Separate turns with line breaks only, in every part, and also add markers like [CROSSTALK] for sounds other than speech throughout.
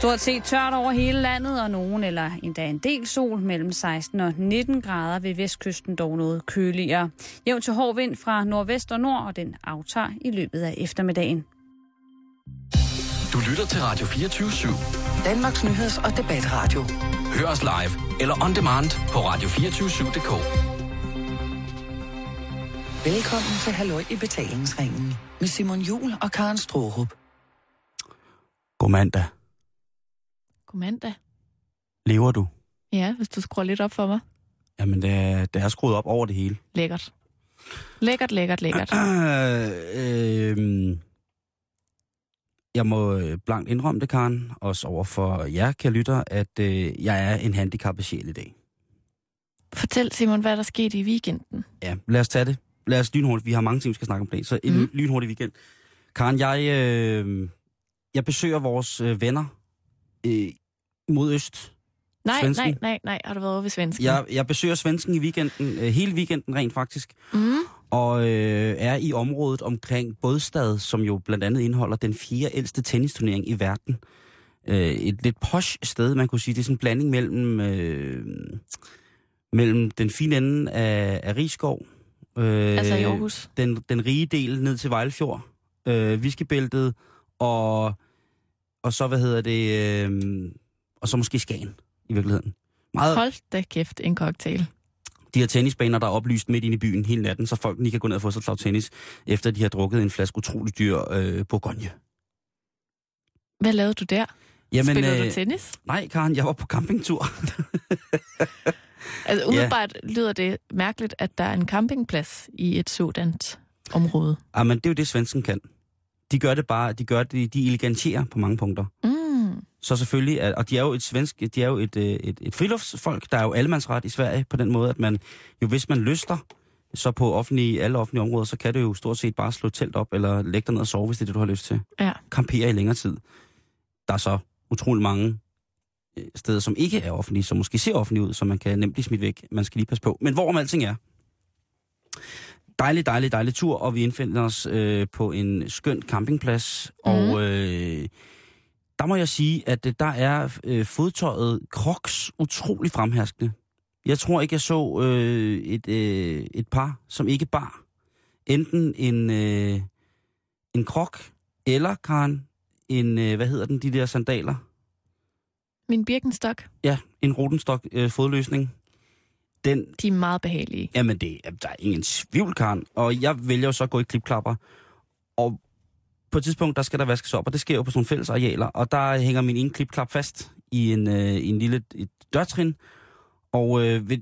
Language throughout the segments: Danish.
Stort set tørt over hele landet, og nogen eller endda en del sol mellem 16 og 19 grader ved vestkysten dog noget køligere. Jævn til hård vind fra nordvest og nord, og den aftager i løbet af eftermiddagen.
Du lytter til Radio 24-7.
Danmarks Nyheds- og Debatradio.
Hør os live eller on demand på radio247.dk.
Velkommen til Halløj i betalingsringen med Simon Jul og Karen Strohrup.
God mandag.
God mandag.
Lever du?
Ja, hvis du skruer lidt op for mig.
Jamen, det er, det er skruet op over det hele.
Lækkert. Lækkert, lækkert, lækkert. [CLEARS THROAT]
øh, jeg må øh, blankt indrømme det, Karen, også over for jer, kære lytter, at øh, jeg er en handicappet sjæl i dag.
Fortæl, Simon, hvad der skete i weekenden.
Ja, lad os tage det. Lad os lynhurtigt. Vi har mange ting, vi skal snakke om det. Så en mm. lynhurtig weekend. Karen, jeg, øh, jeg besøger vores øh, venner øh, mod øst.
Nej,
Svensken.
nej, nej, nej. Har du været over ved svensken?
Jeg, jeg besøger svensken i weekenden, øh, hele weekenden rent faktisk.
Mm.
og øh, er i området omkring Bådstad, som jo blandt andet indeholder den fjerde ældste tennisturnering i verden. Øh, et lidt posh sted, man kunne sige. Det er sådan en blanding mellem, øh, mellem den fine ende af, af Rigskov, øh,
Altså i Aarhus.
den, den rige del ned til Vejlefjord, øh, Viskebæltet, og, og så, hvad hedder det, øh, og så måske Skagen i virkeligheden. Meget,
Hold da kæft, en cocktail.
de her tennisbaner, der er oplyst midt inde i byen hele natten, så folk lige kan gå ned og få sig et tennis, efter de har drukket en flaske utrolig dyr øh, Bourgogne.
Hvad lavede du der?
Jamen,
Spillede
øh,
du tennis?
nej, Karen, jeg var på campingtur.
Altså umiddelbart lyder det mærkeligt, at der er en campingplads i et sådant område.
ah, men det er jo det, svensken kan. De gør det bare, de gør det, de eleganterer på mange punkter.
Mm.
Så selvfølgelig, er- og de er jo et svensk, de er jo et, øh, et, et friluftsfolk, der er jo allemandsret i Sverige på den måde, at man jo hvis man lyster, så på offentlige, alle offentlige områder, så kan du jo stort set bare slå telt op, eller lægge dig ned og sove, hvis det er det, du har lyst til.
Ja.
Kampere i længere tid. Der er så utrolig mange øh, steder, som ikke er offentlige, som måske ser offentlige ud, så man kan nemt blive smidt væk. Man skal lige passe på. Men hvorom alting er. Dejlig, dejlig, dejlig tur, og vi indfinder os øh, på en skøn campingplads. Mm. Og øh, der må jeg sige, at øh, der er øh, fodtøjet Crocs utrolig fremherskende. Jeg tror ikke, jeg så øh, et, øh, et par, som ikke bar enten en, øh, en krok eller, Karen, en, øh, hvad hedder den, de der sandaler?
Min Birkenstock,
Ja, en Rodenstok øh, fodløsning. Den,
de er meget behagelige.
jamen det, der er ingen tvivl, Karen. Og jeg vælger jo så at gå i klipklapper. Og på et tidspunkt, der skal der vaskes op, og det sker jo på sådan nogle fælles arealer. Og der hænger min ene klipklap fast i en, øh, i en lille et dørtrin. Og øh, ved,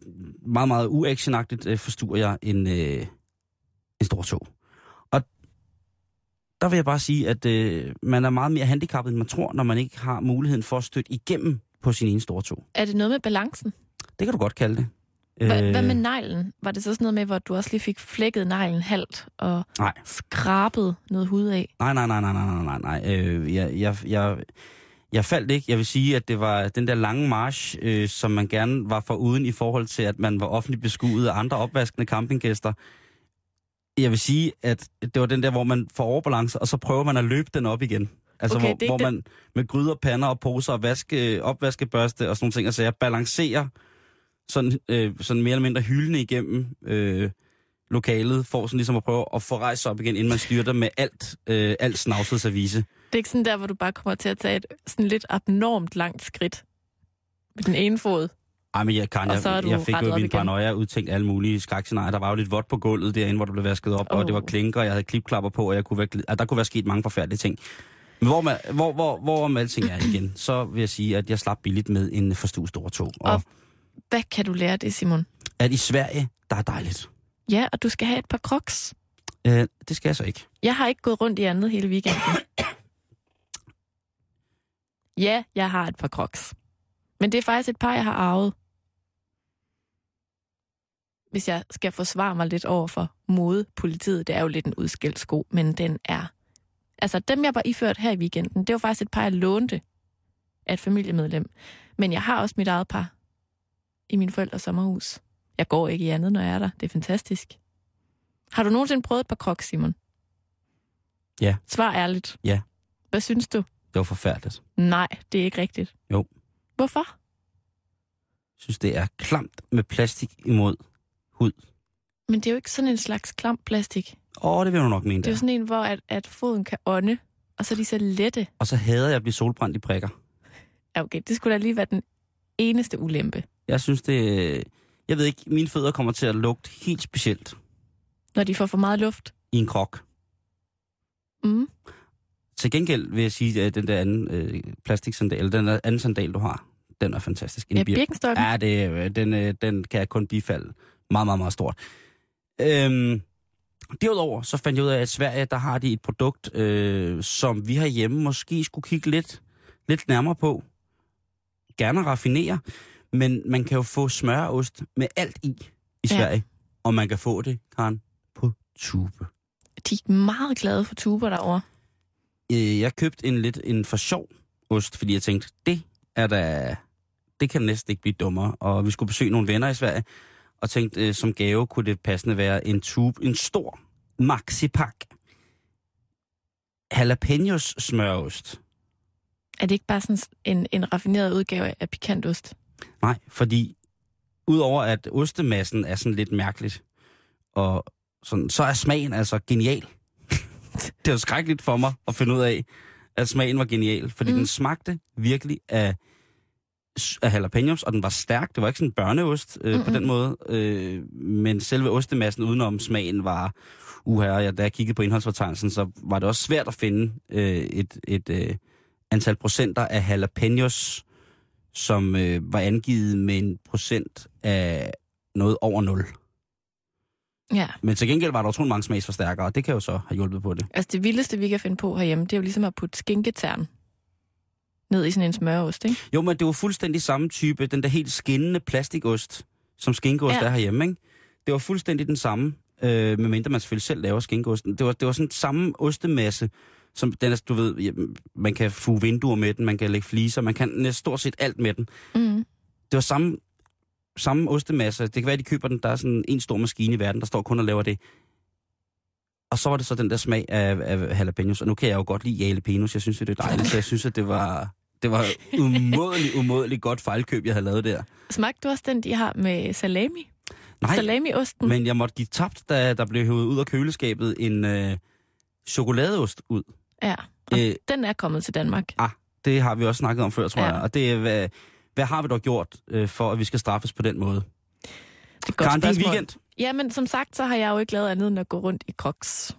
meget, meget uactionagtigt øh, forstuer jeg en, øh, en stor tog. Og der vil jeg bare sige, at øh, man er meget mere handicappet, end man tror, når man ikke har muligheden for at støtte igennem på sin ene store tog.
Er det noget med balancen?
Det kan du godt kalde det.
Hva,
Øh,
Hvad med neglen? Var det så sådan noget med, hvor du også lige fik flækket neglen halvt og
Nej.
skrabet noget hud af?
Nej, nej, nej, nej, nej, nej, nej. Øh, jeg, jeg, jeg, jeg faldt ikke. Jeg vil sige, at det var den der lange march, øh, som man gerne var for uden i forhold til, at man var offentligt beskuet af andre opvaskende campinggæster. Jeg vil sige, at det var den der, hvor man får overbalance, og så prøver man at løbe den op igen. Altså,
Okay,
hvor, hvor man med gryder, pander og poser og vaske, opvaskebørste og sådan nogle ting, altså jeg balancerer sådan, øh, sådan mere eller mindre hyldende igennem øh, lokalet, for sådan ligesom at prøve at få rejst sig op igen, inden man styrter med alt, øh, alt snavset service.
Det er ikke sådan der, hvor du bare kommer til at tage et sådan lidt abnormt langt skridt med den ene fod.
Ej, men jeg, Karen,
Og
jeg,
du
jeg fik jo min paranoia udtænkt alle mulige skrækscenarier. Der var jo lidt vådt på gulvet derinde, hvor det blev vasket op, oh. og det var klinker, og jeg havde klipklapper på, og jeg kunne være, at der kunne være sket mange forfærdelige ting. Men hvor, man, hvor, hvor, hvor om alting er igen, så vil jeg sige, at jeg slap billigt med en forstue stor tog. Og,
Og- Hvad kan du lære det, Simon?
at i Sverige, der er dejligt.
Ja, og du skal have et par crocs.
Øh, det skal jeg så ikke.
Jeg har ikke gået rundt i andet hele weekenden. [COUGHS] Ja, jeg har et par crocs. Men det er faktisk et par, jeg har arvet. Hvis jeg skal forsvare mig lidt over for modepolitiet, det er jo lidt en udskilt sko, men den er... Altså, dem jeg var iført her i weekenden, det var faktisk et par, jeg lånte af et familiemedlem. Men jeg har også mit eget par i min forældres sommerhus. Jeg går ikke i andet, når jeg er der. Det er fantastisk. Har du nogensinde prøvet et par crocs, Simon?
Ja.
Svar ærligt.
Ja.
Hvad synes du?
Det var forfærdeligt.
Nej, det er ikke rigtigt.
Jo.
Hvorfor?
Jeg synes, det er klamt med plastik imod hud.
Men det er jo ikke sådan en slags klam plastik.
Åh, det vil du nok mene
Det er jo sådan en, hvor at, at foden kan ånde, og så er de så lette.
Og så hader jeg at blive solbrændt i prikker.
Ja, okay, det skulle da lige være den eneste ulempe.
Jeg synes, det... Jeg ved ikke, mine fødder kommer til at lugte helt specielt
Når de får for meget luft.
i en krok.
Mm.
Til gengæld vil jeg sige, at den der anden øh, plastiksandal, eller den anden sandal, du har, den er fantastisk. En
Ja,
bir-
birkenstokken.
Ja, det, øh, den, øh, den kan jeg kun bifalde meget, meget, meget stort. Øhm, derudover så fandt jeg ud af, at i Sverige, der har de et produkt, øh, som vi herhjemme måske skulle kigge lidt, lidt nærmere på. Gerne raffinere, men man kan jo få smøreost med alt i i
Ja.
Sverige. Og man kan få det, Karen, på tube.
De er meget glade for tuber derovre.
Øh, jeg købte en lidt en for sjov ost, fordi jeg tænkte, det er da, det kan næsten ikke blive dummere. Og vi skulle besøge nogle venner i Sverige, og tænkte, øh, som gave kunne det passende være en tube, en stor maxi-pak. Jalapenos smørost.
Er det ikke bare sådan en, en raffineret udgave af pikantost?
Nej, fordi udover at ostemassen er sådan lidt mærkeligt, og sådan, så er smagen altså genial. [LAUGHS] det var skrækkeligt for mig at finde ud af, at smagen var genial, fordi mm. Den smagte virkelig af, af jalapenos, og den var stærk. Det var ikke sådan en børneost øh, mm på den måde, øh, men selve ostemassen udenom smagen var og jeg, da jeg kiggede på indholdsfortegnelsen, så var det også svært at finde øh, et, et øh, antal procenter af jalapenos, som øh, var angivet med en procent af noget over 0.
Ja.
Men til gengæld var der utrolig mange smagsforstærkere, og det kan jo så have hjulpet på det.
Altså det vildeste, vi kan finde på herhjemme, det er jo ligesom at putte skinketern ned i sådan en smørost, ikke?
Jo, men det var fuldstændig samme type, den der helt skinnende plastikost, som skinkeost
ja.
er herhjemme, ikke? Det var fuldstændig den samme, øh, medmindre man selvfølgelig selv laver skinkeosten. Det var, det var sådan samme ostemasse, som den er, du ved, man kan få vinduer med den, man kan lægge fliser, man kan næsten stort set alt med den.
Mm.
Det var samme, samme ostemasse. Det kan være, de køber den, der er sådan en stor maskine i verden, der står kun og laver det. Og så var det så den der smag af, af jalapenos. Og nu kan jeg jo godt lide jalapenos. Jeg synes, det er dejligt. Så jeg synes, at det var, det var umådeligt, umådeligt godt fejlkøb, jeg havde lavet der.
Smagte du også den, de har med salami?
Nej,
Salamiosten?
men jeg måtte give tabt, da der blev hævet ud af køleskabet en øh, chokoladeost ud.
Ja,
Øh,
den er kommet til Danmark.
ah, det har vi også snakket om før, tror
Ja.
jeg. Og det er, hvad, hvad har vi dog gjort, øh, for at vi skal straffes på den måde?
Det er godt
Karen, din
spørgsmål.
weekend.
Ja, men som sagt, så har jeg jo ikke lavet andet end at gå rundt i crocs.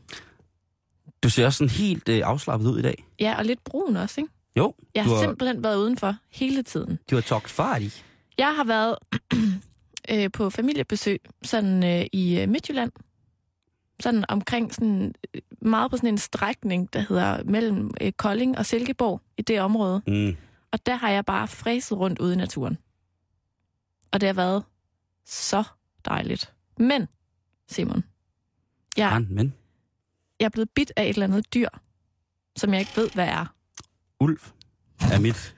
Du ser også sådan helt øh, afslappet ud i dag.
Ja, og lidt brun også, ikke?
Jo,
Jeg har
har,
simpelthen været udenfor hele tiden.
du har talkt færdig.
Jeg har været [CLEARS THROAT] øh, på familiebesøg sådan øh, i øh, Midtjylland. Sådan omkring sådan øh, meget på sådan en strækning, der hedder mellem øh, Kolding og Silkeborg i det område.
Mm.
Og der har jeg bare fræset rundt ude i naturen. Og det har været så dejligt. Men, Simon, jeg,
Ja. Men,
jeg er blevet bidt af et eller andet dyr, som jeg ikke ved, hvad er.
ulv er mit.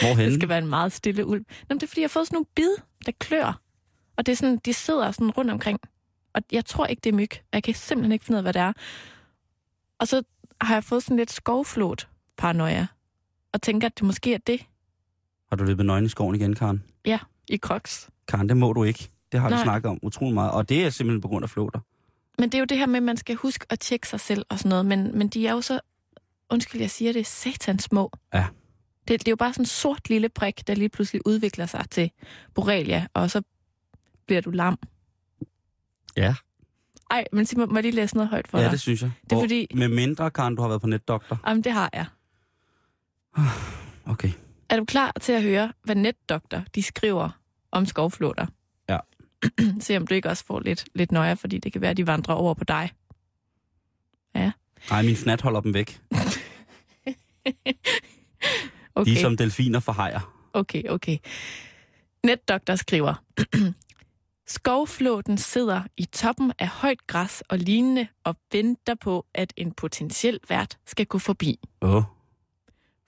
Hvorhen? [LAUGHS]
Det skal være en meget stille ulv. Nå, det er, fordi jeg har fået sådan nogle bid, der klør. Og det er sådan, de sidder sådan rundt omkring. Og jeg tror ikke, det er myg. Jeg kan simpelthen ikke finde ud af, hvad det er. Og så har jeg fået sådan lidt skovflot paranoia. Og tænker, at det måske er det
Har du løbet nøgen i skoven igen, Karen?
i crocs.
Karen, det må du ikke. Det har vi
Nej.
snakket om utrolig meget. Og det er simpelthen på grund af flåter.
Men det er jo det her med, at man skal huske at tjekke sig selv og sådan noget. Men, men de er jo så, undskyld, jeg siger det, satans små.
Ja.
Det, det er jo bare sådan en sort lille prik, der lige pludselig udvikler sig til borrelia, og så bliver du lam.
Ja.
Ej, men Simon, må jeg lige læse noget højt for
Ja,
dig?
det synes jeg.
Det er fordi-
Med mindre, Karen, du har været på netdoktor.
Jamen, det har jeg. [SIGHS]
Okay.
Er du klar til at høre, hvad netdoktor de skriver om skovflåter?
Ja. [CLEARS THROAT]
Se om du ikke også får lidt, lidt nøje, fordi det kan være, at de vandrer over på dig.
Nej, min fnat holder dem væk. [LAUGHS]
Okay.
De som delfiner for hajer.
Okay, okay. Netdoktor skriver, [CLEARS THROAT] Skovflåten sidder i toppen af højt græs og lignende og venter på, at en potentiel vært skal gå forbi.
Oh.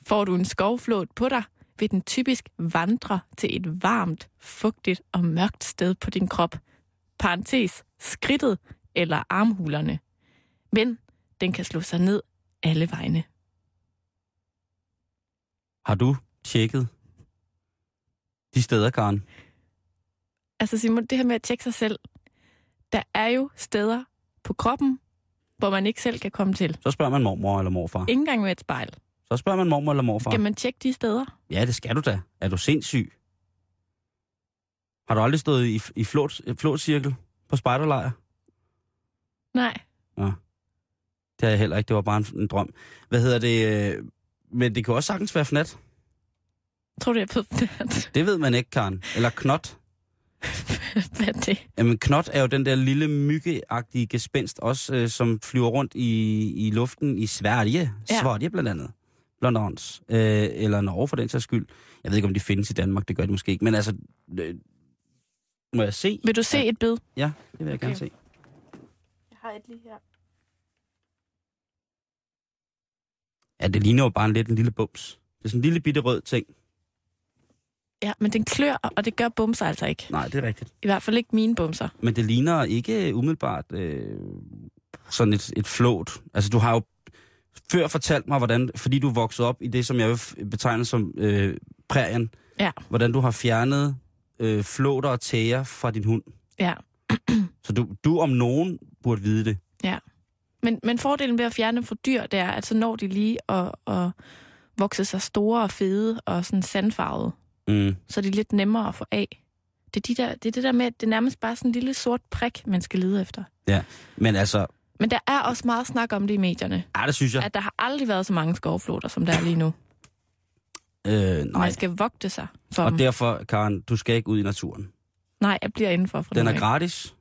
Får du en skovflåt på dig, vil den typisk vandre til et varmt, fugtigt og mørkt sted på din krop. Parentes, skridtet eller armhulerne. Men den kan slå sig ned alle vegne.
Har du tjekket de steder, Karen?
Altså Simon, det her med at tjekke sig selv, der er jo steder på kroppen, hvor man ikke selv kan komme til.
Så spørger man mormor eller morfar.
Ikke engang med et spejl.
Så spørger man mormor eller morfar.
Skal man tjekke de steder?
Ja, det skal du da. Er du sindssyg? Har du aldrig stået i, i flot, flotcirkel på spejderlejr?
Nej.
Det har jeg heller ikke. Det var bare en, en drøm. Hvad hedder det? øh, Men det kan også sagtens være fnat.
Tror du, jeg ved det?
Det ved man ikke, Karen. Eller knot. [LAUGHS]
Hvad er det?
Jamen, knot er jo den der lille myggeagtige gespenst, også øh, som flyver rundt i, i luften i Sverige.
Ja.
Sverige blandt andet. Blandt andet. Øh, eller Norge for den sags skyld. Jeg ved ikke, om de findes i Danmark. Det gør de måske ikke. Men altså, øh, må jeg se?
Vil du se
Ja.
et bid?
Ja, det vil jeg
Okay.
gerne se.
Jeg har et lige her.
Ja, det ligner jo bare en lidt en lille bums. Det er sådan en lille bitte rød ting.
Ja, men den klør, og det gør bumser altså ikke.
Nej, det er rigtigt.
I hvert fald ikke mine bumser.
Men det ligner ikke umiddelbart øh, sådan et, et flåt. Altså, du har jo før fortalt mig, hvordan, fordi du voksede op i det, som jeg vil betegne som øh, prærien,
Ja.
hvordan du har fjernet øh, flåter og tæger fra din hund.
Ja.
Så du, du om nogen burde vide det.
Men, men fordelen ved at fjerne fra dyr, det er, at så når de lige at, at vokse sig store og fede og sådan sandfarvede.
Mm.
Så er de lidt nemmere at få af. Det er, de der, det er det der med, at det er nærmest bare sådan en lille sort prik, man skal lede efter.
Men altså,
Men der er også meget snak om det i medierne.
ja, det synes jeg.
At der har aldrig været så mange skovfloter, som der er lige nu.
Øh, nej.
Man skal vogte sig for
Og
dem.
derfor, Karen, du skal ikke ud i naturen.
Nej, jeg bliver indenfor for
Den er gratis,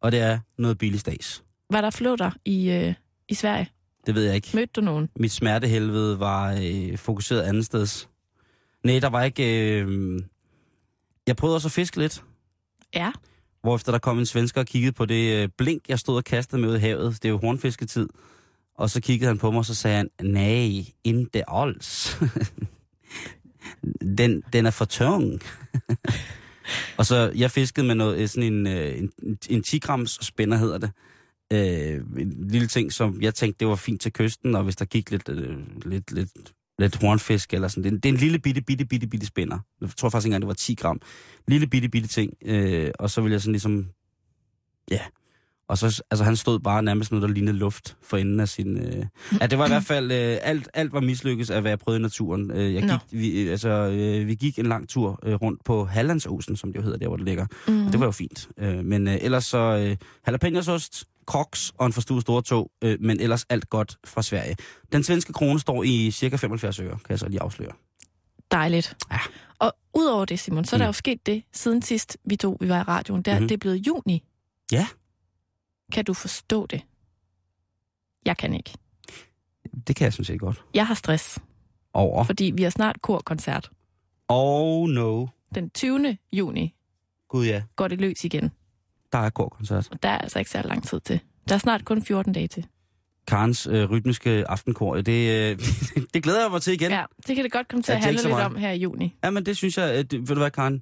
og det er noget billig stads.
Var der floter i, øh, i Sverige?
Det ved jeg ikke.
Mødte du nogen?
mit smertehelvede var øh, fokuseret andet sted. Nej, der var ikke... Øh, jeg prøvede også at fiske lidt,
Ja.
hvorefter der kom en svensker og kiggede på det øh, blink, jeg stod og kastede med ud i havet. Det er jo hornfisketid. Og så kiggede han på mig, og så sagde han, nej, inte alls. [LAUGHS] den, den er for tung. [LAUGHS] og så, jeg fiskede med noget, øh, sådan en, øh, en, en 10 grams spænder, hedder det. Øh, en lille ting, som jeg tænkte, det var fint til kysten, og hvis der gik lidt, øh, lidt, lidt, lidt hornfisk eller sådan. Det er, en, det er en lille bitte, bitte, bitte, bitte spænder. Jeg tror faktisk ikke engang, det var 10 gram. Lille bitte, bitte ting. Øh, og så vil jeg sådan ligesom, ja. Og så, altså han stod bare nærmest noget, der lignede luft for enden af sin... Øh... Ja, det var i hvert fald, øh, alt, alt var mislykkes af, hvad jeg prøvede i naturen. Øh, jeg gik, vi, altså, øh, vi gik en lang tur øh, rundt på Hallandsosen, som det jo hedder, der hvor det ligger.
Mm.
Og det var jo fint. Øh, men øh, ellers så øh, jalapenosоst, crocs og en forstuet store tog, øh, men ellers alt godt fra Sverige. Den svenske krone står i cirka 75 øre, kan jeg så lige afsløre.
Dejligt.
Ja.
Og udover det, Simon, så er der
Mm.
jo sket det, siden sidst vi to vi var i radioen, der
Mhm.
det er blevet juni.
Ja.
Kan du forstå det? Jeg kan ikke.
Det kan jeg synes set godt.
Jeg har stress,
Over.
fordi vi har snart korkoncert.
Oh no.
Den 20. juni
Gud ja,
går det løs igen,
der er korkoncert.
og der er altså ikke så lang tid til. Der er snart kun 14 dage til.
Karens øh, rytmiske aftenkor, det, øh, [LAUGHS] det glæder jeg mig til igen.
Ja, det kan det godt komme til at
tænker
handle lidt om her i juni.
Ja, men det synes jeg, at, ved du hvad, Karen?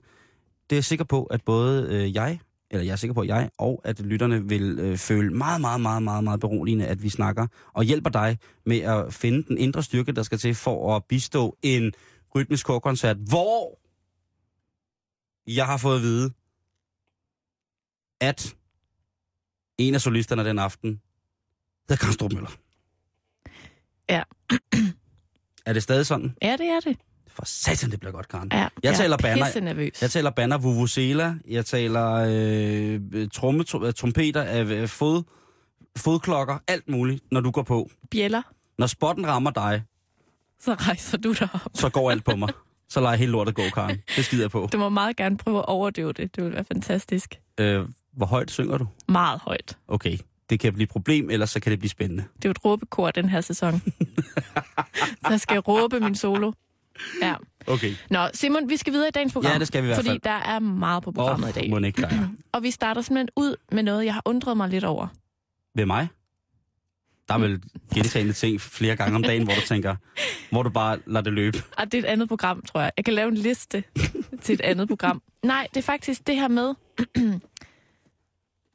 Det er jeg sikker på, at både øh, jeg, eller jeg er sikker på, at jeg og at lytterne vil øh, føle meget, meget, meget, meget, meget beroligende, at vi snakker og hjælper dig med at finde den indre styrke, der skal til for at bistå en rytmisk korkoncert, hvor jeg har fået at vide, at en af solisterne den aften hedder Karen Strup-Møller.
Ja.
er det stadig sådan?
Ja, det er det.
For satan, det bliver godt, Karen.
Ja,
Jeg taler banner.
nervøs.
Jeg taler banner vuvuzela, jeg taler øh, tromme, tr- trompeter, øh, fod, fodklokker, alt muligt, når du går på.
Bjæller,
Når spotten rammer dig,
så rejser du dig op.
så går alt på mig. Så lader jeg hele lortet gå, Karen. Det skider jeg på.
Du må meget gerne prøve at overdøve det. Det vil være fantastisk.
Øh, hvor højt synger du?
Meget højt.
Okay, det kan blive et problem, ellers så kan det blive spændende.
Det er jo et råbekor den her sæson. [LAUGHS] så jeg skal råbe min solo. Ja.
Okay.
Nå, Simon, vi skal videre i dagens program.
Ja, det skal vi i hvert
Fordi
fald.
der er meget på programmet i dag.
må ikke der er. [CLEARS THROAT]
Og vi starter simpelthen ud med noget, jeg har undret mig lidt over.
Ved mig? Der er vel gentagende ting flere gange om dagen, hvor du tænker, hvor du bare lader det løbe.
Og det er et andet program, tror jeg. Jeg kan lave en liste [LAUGHS] til et andet program. Nej, det er faktisk det her med, [CLEARS THROAT]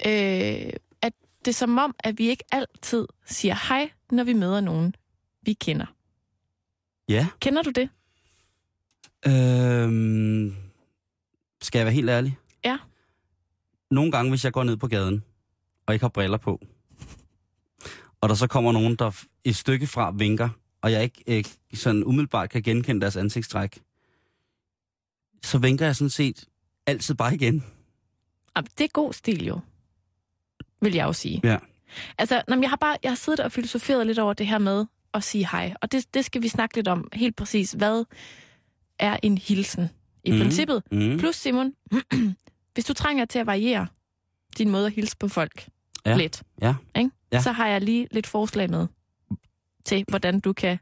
øh, at det er som om, at vi ikke altid siger hej, når vi møder nogen, vi kender.
Ja,
Kender du det?
Øhm, skal jeg være helt ærlig?
Ja.
Nogle gange, hvis jeg går ned på gaden, og ikke har briller på, og der så kommer nogen, der et stykke fra vinker, og jeg ikke øh, sådan umiddelbart kan genkende deres ansigtstræk, så vinker jeg sådan set altid bare igen.
Jamen, det er god stil jo, vil jeg jo sige.
Ja.
Altså, når jeg har bare jeg har siddet og filosoferet lidt over det her med at sige hej, og det, det skal vi snakke lidt om helt præcis. Hvad er en hilsen i mm. princippet?
Mm.
Plus, Simon, [CLEARS THROAT] hvis du trænger til at variere din måde at hilse på folk
Ja.
ja. lidt,
Ja.
Ikke?
Ja.
så har jeg lige lidt forslag med til, hvordan du kan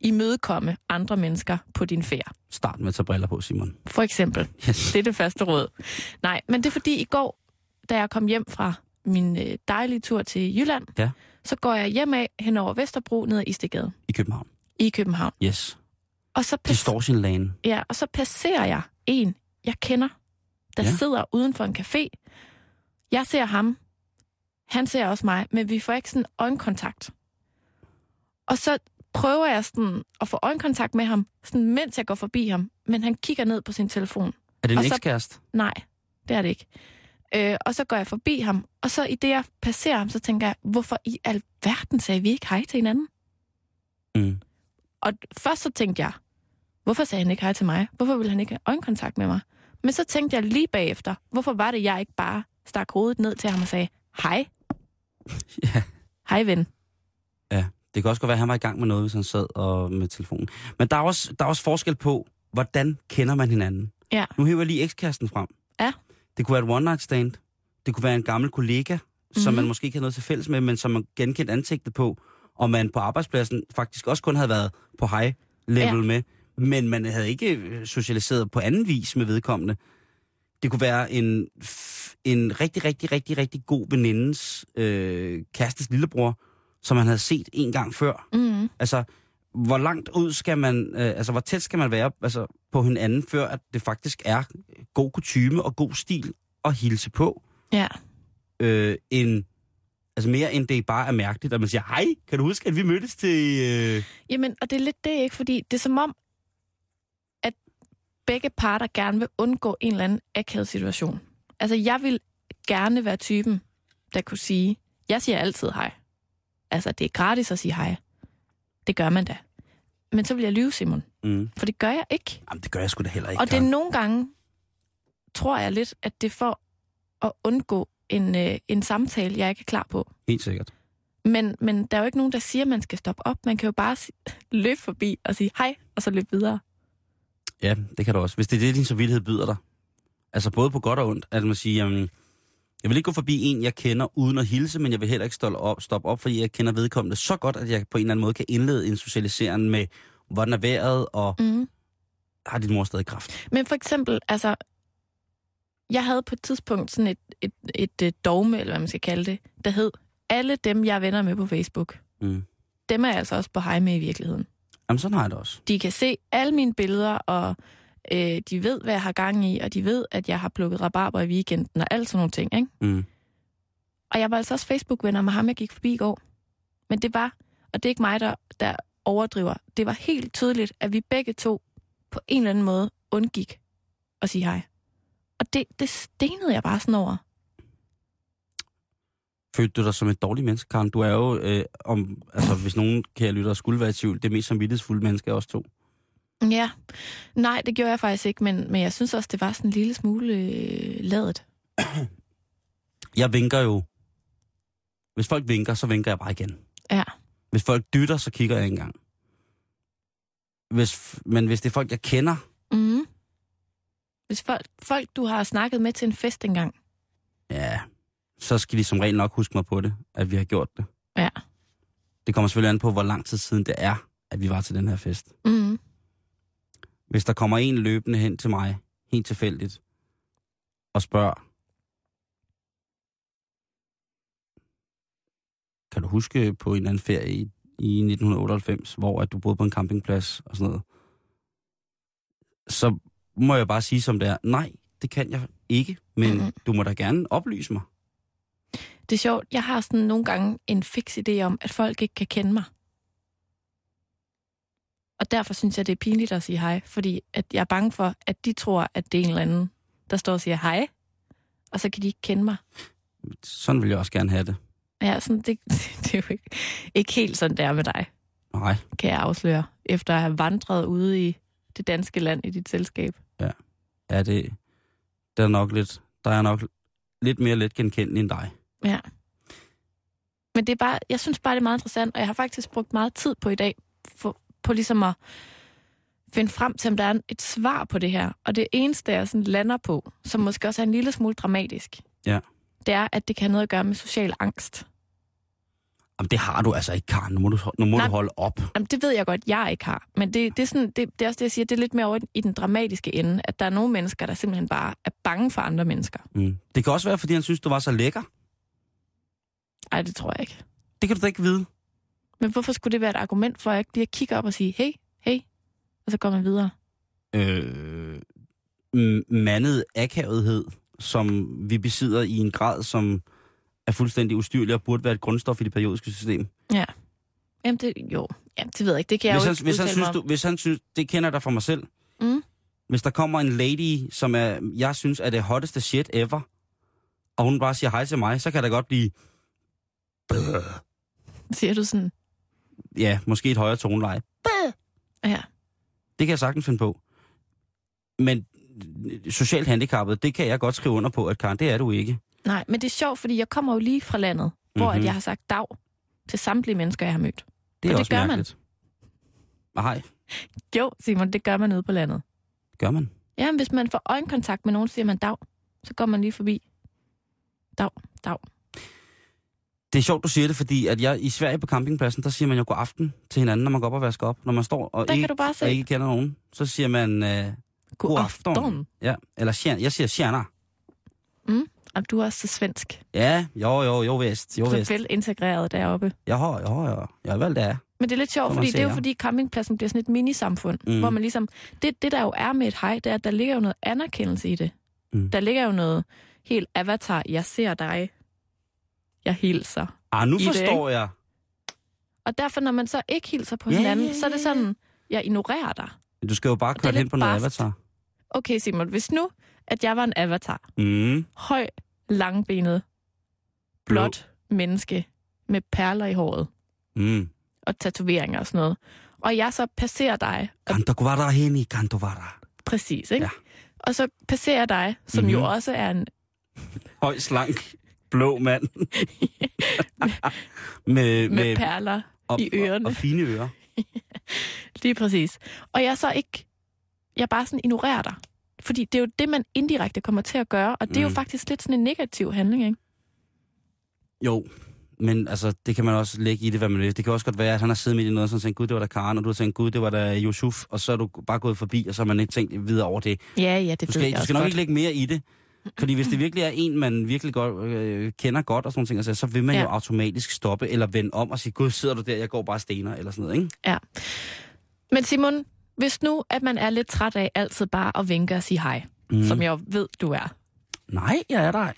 imødekomme andre mennesker på din færd.
Start med at tage briller på, Simon.
For eksempel.
Yes.
Det er det første råd. Nej, men det er fordi i går, da jeg kom hjem fra min øh, dejlige tur til Jylland,
Ja.
så går jeg hjem af hen over Vesterbro ned ad Istegade
I København.
i København.
Yes.
Og så,
Distortion Lane.
ja, og så passerer jeg en, jeg kender, der
Ja.
sidder uden for en café. Jeg ser ham. Han ser også mig, men vi får ikke sådan øjenkontakt. Og så prøver jeg sådan at få øjenkontakt med ham, sådan mens jeg går forbi ham, men han kigger ned på sin telefon.
Er det en ekskæreste?
Nej, det er det ikke. Øh, og så går jeg forbi ham, og så i det, jeg passerer ham, så tænker jeg, hvorfor i alverden sagde vi ikke hej til hinanden?
Mm.
Og først så tænkte jeg, hvorfor sagde han ikke hej til mig? Hvorfor ville han ikke have øjenkontakt med mig? Men så tænkte jeg lige bagefter, hvorfor var det, jeg ikke bare stak hovedet ned til ham og sagde, hej, [LAUGHS]
Ja.
hej ven.
Ja, det kan også godt være, at han var i gang med noget, hvis han sad og med telefonen. Men der er også, der er også forskel på, hvordan kender man hinanden.
Ja.
Nu hæver jeg lige ekskæresten frem.
Ja.
Det kunne være et one night stand. Det kunne være en gammel kollega, mm-hmm. som
Mhm.
man måske ikke havde noget til fælles med, men som man genkendt ansigtet på, og man på arbejdspladsen faktisk også kun havde været på high level. Ja. med, men man havde ikke øh, socialiseret på anden vis med vedkommende. Det kunne være en, en rigtig, rigtig, rigtig, rigtig god venindens øh, kærestes lillebror, som man havde set en gang før.
Mm.
Altså, hvor langt ud skal man, øh, altså hvor tæt skal man være altså, på hinanden, før at det faktisk er god kutyme og god stil at hilse på,
Ja.
øh, end, altså mere end det bare er mærkeligt, at man siger, hej, kan du huske, at vi mødtes til... Øh...
Jamen, og det er lidt det, ikke? Fordi det er som om, begge parter gerne vil undgå en eller anden akavet situation. Altså, jeg vil gerne være typen, der kunne sige, jeg siger altid hej. Altså, det er gratis at sige hej. Det gør man da. Men så vil jeg lyve, Simon.
Mm.
For det gør jeg ikke.
Jamen, det gør jeg sgu da heller ikke.
Og det er nogle gange, tror jeg lidt, at det er for at undgå en, øh, en samtale, jeg ikke er klar på.
Helt sikkert.
Men, men der er jo ikke nogen, der siger, at man skal stoppe op. Man kan jo bare [LAUGHS] løbe forbi og sige hej, og så løbe videre.
Ja, det kan du også. Hvis det er det, din samvittighed byder dig. Altså både på godt og ondt, at man siger, jamen, jeg vil ikke gå forbi en, jeg kender, uden at hilse, men jeg vil heller ikke stoppe op, stoppe op, fordi jeg kender vedkommende så godt, at jeg på en eller anden måde kan indlede en socialisering med, hvordan er vejret, og
Mm.
har din mor stadig kraft.
Men for eksempel, altså, jeg havde på et tidspunkt sådan et, et, et, et dogme, eller hvad man skal kalde det, der hed, alle dem, jeg er venner med på Facebook,
Mm.
dem er jeg altså også på hej med i virkeligheden.
Jamen, sådan har jeg det også.
De kan se alle mine billeder, og øh, de ved, hvad jeg har gang i, og de ved, at jeg har plukket rabarber i weekenden, og alt sådan nogle ting, ikke?
Mm.
Og jeg var altså også Facebook-venner med ham, jeg gik forbi i går. Men det var, og det er ikke mig, der, der overdriver, det var helt tydeligt, at vi begge to på en eller anden måde undgik at sige hej. Og det, det stenede jeg bare sådan over.
Følte du dig som et dårligt menneske, Karen? Du er jo, øh, om, altså, hvis nogen kære lytter skulle være i tvivl, det mest samvittighedsfulde menneske af os to.
Ja, nej, det gjorde jeg faktisk ikke, men, men jeg synes også, det var sådan en lille smule øh, ladet. [CLEARS THROAT]
Jeg vinker jo. Hvis folk vinker, så vinker jeg bare igen.
Ja.
Hvis folk dytter, så kigger jeg ikke engang. Hvis, men hvis det er folk, jeg kender,
Mm. Hvis folk, folk, du har snakket med til en fest engang,
ja, så skal de som regel nok huske mig på det, at vi har gjort det.
Ja.
Det kommer selvfølgelig an på, hvor lang tid siden det er, at vi var til den her fest.
mm.
Hvis der kommer en løbende hen til mig, helt tilfældigt, og spørger, kan du huske på en eller anden ferie i, i 1998, hvor at du boede på en campingplads og sådan noget, så må jeg bare sige som det er, nej, det kan jeg ikke, men
Mhm.
du må da gerne oplyse mig.
Det er sjovt, jeg har sådan nogle gange en fix idé om, at folk ikke kan kende mig. Og derfor synes jeg, det er pinligt at sige hej, fordi at jeg er bange for, at de tror, at det er en eller anden, der står og siger hej, og så kan de ikke kende mig.
Sådan vil jeg også gerne have det.
Ja, sådan, det, [LAUGHS] det er jo ikke, ikke helt sådan, det er med dig,
Nej,
kan jeg afsløre, efter at have vandret ude i det danske land i dit selskab.
er det, der er nok lidt, der er nok lidt mere let genkendelig end dig.
Ja. Men det er bare, jeg synes bare, det er meget interessant, og jeg har faktisk brugt meget tid på i dag, for, på ligesom at finde frem til, om der er et svar på det her. Og det eneste, jeg sådan lander på, som måske også er en lille smule dramatisk,
Ja.
det er, at det kan have noget at gøre med social angst.
Jamen, det har du altså ikke, Karen. Nu må du, nu må
Nej.
du holde op.
Jamen, det ved jeg godt, jeg ikke har. Men det, det, er sådan, det, det er også det, jeg siger, det er lidt mere over i den dramatiske ende, at der er nogle mennesker, der simpelthen bare er bange for andre mennesker.
Mm. Det kan også være, fordi han synes, du var så lækker.
Ej, det tror jeg ikke.
Det kan du da ikke vide.
Men hvorfor skulle det være et argument for, at jeg ikke lige kigger op og sige, hey, hey, og så går man videre?
øh, mandet akavethed, som vi besidder i en grad, som er fuldstændig ustyrlig og burde være et grundstof i det periodiske system.
Jamen, det, jo, ja, det ved jeg ikke. Det kan jeg
Hvis
jo
han,
ikke
hvis, han synes, du, hvis han synes, det kender dig fra mig selv.
Mm.
Hvis der kommer en lady, som er, jeg synes er det hotteste shit ever, og hun bare siger hej til mig, så kan der godt blive,
Siger du sådan,
ja, måske et højere toneleje.
ja,
Det kan jeg sagtens finde på. Men socialt handicappet, det kan jeg godt skrive under på, at Karen, det er du ikke.
nej, men det er sjovt, fordi jeg kommer jo lige fra landet, hvor
Mhm.
at jeg har sagt dag til samtlige mennesker, jeg har mødt.
Det er
Og det
også
gør man.
mærkeligt. Nej,
Jo, Simon, det gør man ude på landet.
gør man.
Ja, hvis man får øjenkontakt med nogen, siger man dag, så går man lige forbi. Dag, dag.
Det er sjovt, du siger det, fordi at jeg i Sverige på campingpladsen, der siger man jo god aften til hinanden, når man går op og vasker op. Når man står og,
Der
ikke,
du
og ikke kender nogen, så siger man øh, god aften. Ja, eller jeg siger tjena.
Og du er også så svensk.
Ja, jo, jo, jo vist, jo
Så
vist.
vel integreret deroppe.
Jeg har, jeg har, jeg, jeg vel det er.
Men det er lidt sjovt, fordi det er jo fordi campingpladsen bliver sådan et minisamfund,
Mm.
mm. hvor man ligesom... Det, det der jo er med et hej, det er, at der ligger jo noget anerkendelse i det.
Mm.
Mm. Der ligger jo noget helt avatar. Jeg ser dig. Jeg hilser.
Ah, nu
I det,
forstår jeg.
Og derfor, når man så ikke hilser på
Ja,
hinanden,
ja,
så er det sådan, jeg ignorerer dig.
Du skal jo bare køre hen på noget
barskt.
avatar.
Okay, Simon, hvis nu, at jeg var en avatar,
Mm.
høj, langbenet, blåt menneske med perler i håret
Mm.
og tatoveringer og sådan noget, og jeg så passerer dig, og
Kanto kuvara heni, kanto vara.
præcis, ikke?
Ja.
Og så passerer dig, som mm-hmm. jo
Mhm.
også er en
Høj, slank, blå mand. [LAUGHS] med,
med,
med
perler
og,
i ørerne.
Og, og fine ører. [LAUGHS]
Lige præcis. Og jeg så ikke, jeg bare sådan ignorerer dig. Fordi det er jo det, man indirekte kommer til at gøre, og det er jo
Mm.
faktisk lidt sådan en negativ handling, ikke?
Jo, men altså, det kan man også lægge i det, hvad man vil. Det kan også godt være, at han har siddet midt i noget, og så tænkt, gud, det var da Karen, og du har tænkt, gud, det var da Yusuf, og så er du bare gået forbi, og så har man ikke tænkt videre over det.
Ja, ja, det
Du skal,
jeg
du skal nok
godt.
ikke lægge mere i det. Fordi hvis det virkelig er en, man virkelig godt, øh, kender godt og sådan ting, altså, så vil man ja. Jo automatisk stoppe eller vende om og sige, gud, sidder du der, jeg går bare stener, eller sådan noget, ikke?
Ja. Men Simon, hvis nu, at man er lidt træt af altid bare at vinke og sige hej,
Mm.
som jeg ved, du er.
Nej, jeg er der.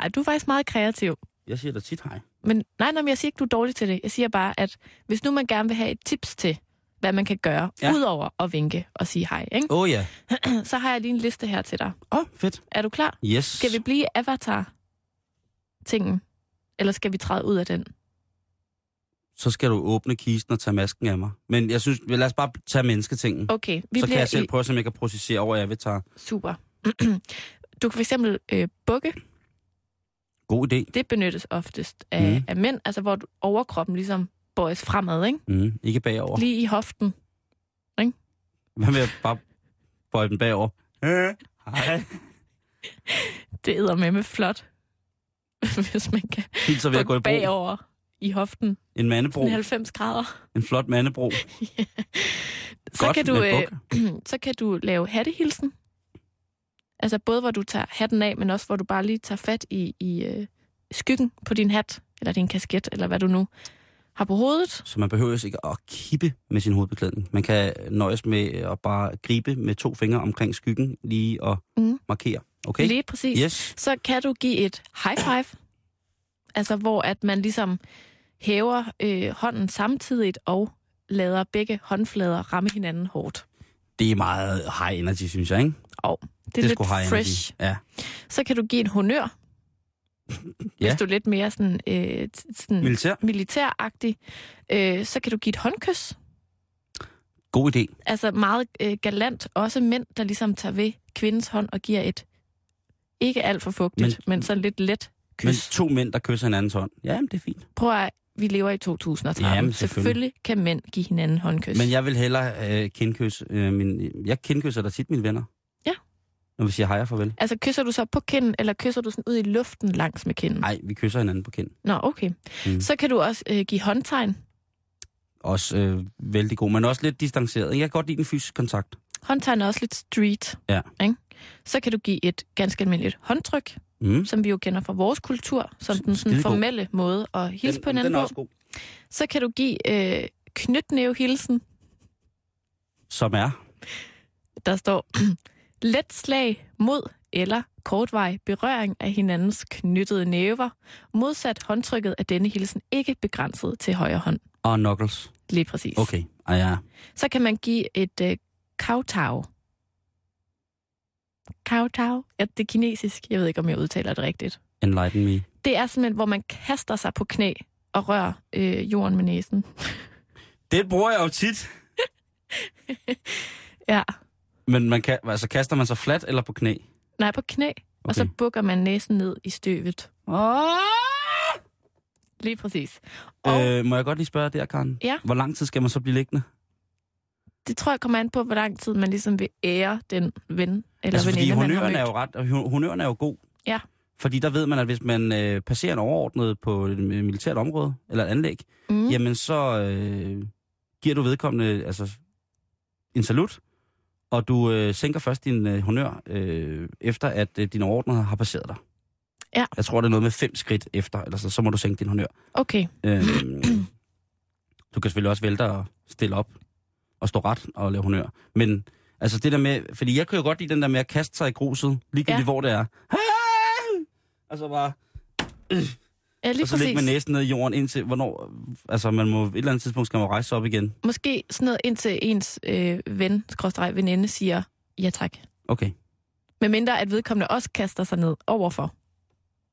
Ej, du er faktisk meget kreativ.
Jeg siger da tit hej.
Men nej, nej, men jeg siger ikke, du er dårlig til det. Jeg siger bare, at hvis nu man gerne vil have et tips til, hvad man kan gøre,
Ja.
udover at vinke og sige hej, ikke?
Åh oh, ja. [CLEARS THROAT]
så har jeg lige en liste her til dig.
Åh, oh, fedt.
Er du klar?
Yes.
Skal vi blive avatar-tingen? Eller skal vi træde ud af den?
Så skal du åbne kisten og tage masken af mig. Men jeg synes, lad os bare tage mennesketingen.
Okay, vi
så kan jeg selv
i...
prøve, om jeg kan processere over, tage.
Super. [CLEARS THROAT] du kan for eksempel øh, bukke.
God idé.
Det benyttes oftest af, mm. af mænd, altså hvor du- overkroppen ligesom bøjes fremad, ikke?
Mm, ikke bagover.
Lige i hoften.
Hvad med at bare bøje den bagover? Øh, Hej.
Det æder med med flot, [LAUGHS] hvis man kan
Hilser ved at gå i bro.
bagover i hoften.
En mandebro.
Sådan 90 grader.
En flot mandebro. [LAUGHS]
Så
Godt
kan, du, øh, [CLEARS THROAT] så kan du lave hattehilsen. Altså både hvor du tager hatten af, men også hvor du bare lige tager fat i, i øh, skyggen på din hat, eller din kasket, eller hvad du nu har på hovedet.
Så man behøver ikke at kippe med sin hovedbeklædning. Man kan nøjes med at bare gribe med to fingre omkring skyggen, lige og
Mm.
markere. Okay?
Lige præcis.
Yes.
Så kan du give et high five, altså hvor at man ligesom hæver øh, hånden samtidigt og lader begge håndflader ramme hinanden hårdt.
Det er meget high energy, synes jeg, ikke?
Og det er,
det
lidt fresh.
energy. Ja.
Så kan du give en honør,
Ja.
hvis du er lidt mere sådan, øh, sådan
Militær.
militæragtig. Øh, så kan du give et håndkys.
God idé.
Altså meget øh, galant. Også mænd, der ligesom tager ved kvindens hånd og giver et ikke alt for fugtigt, men,
Men-
sådan lidt let kys.
Men to mænd, der kysser hinandens hånd. Ja, men det er fint.
Prøv at vi lever i 2013.
Jamen,
selvfølgelig.
selvfølgelig.
kan mænd give hinanden håndkys.
Men jeg vil hellere øh, kindkysse øh, min... Jeg kindkysser da tit mine venner. Når vi siger hej og farvel.
Altså, kysser du så på kinden, eller kysser du sådan ud i luften langs med kinden?
Nej, vi kysser hinanden på kind.
Nå, okay.
Mm.
Så kan du også øh, give håndtegn.
Også øh, vældig god, men også lidt distanceret. Jeg kan godt lide den fysisk kontakt.
Håndtegn er også lidt street.
Ja.
Ikke? Så kan du give et ganske almindeligt håndtryk,
Mm.
som vi jo kender fra vores kultur, som den sådan
Skidegod.
formelle måde at hilse på
den,
hinanden
den er
på.
også god.
Så kan du give øh, knytnævehilsen,
Som er.
der står [CLEARS THROAT] let slag mod eller kortvej berøring af hinandens knyttede næver. Modsat håndtrykket er denne hilsen ikke begrænset til højre hånd.
Og knuckles.
Lige præcis.
Okay. Ah, ja.
Så kan man give et øh, kowtow. Kowtow? Ja, det er kinesisk. Jeg ved ikke, om jeg udtaler det rigtigt.
Enlighten me.
Det er simpelthen, hvor man kaster sig på knæ og rører øh, jorden med næsen.
Det bruger jeg jo tit. [LAUGHS]
Ja.
Men man kan, altså, kaster man sig fladt eller på knæ?
Nej, på knæ. Okay. Og så bukker man næsen ned i støvet. Lige præcis. Og øh.
Øh, må jeg godt lige spørge der, Karen?
Ja.
Hvor lang tid skal man så blive liggende?
det tror jeg kommer an på, hvor lang tid man ligesom vil ære den ven eller
altså, fordi
veninde, man har
er jo ret, og hon- honøren er jo god.
Ja.
Fordi der ved man, at hvis man øh, passerer en overordnet på et militært område, eller et anlæg, mm. jamen så øh, giver du vedkommende altså, en salut, og du øh, sænker først din øh, honør, øh, efter at øh, din overordnede har passeret dig.
Ja.
Jeg tror, det er noget med fem skridt efter, eller så, så må du sænke din honør.
Okay.
Øh, [CLEARS THROAT] du kan selvfølgelig også vælge dig og stille op og stå ret og lave honør. Men altså det der med, fordi jeg kan jo godt lide den der med at kaste sig i gruset, ligegyldigt
Ja.
hvor det er. Og så bare,
Ja, lige
og så ligge med næsen ned i jorden indtil, hvornår, altså man må, et eller andet tidspunkt skal man rejse sig op igen.
Måske sådan noget indtil ens øh, ven, skråstreg veninde, siger ja tak.
Okay.
Med mindre at vedkommende også kaster sig ned overfor.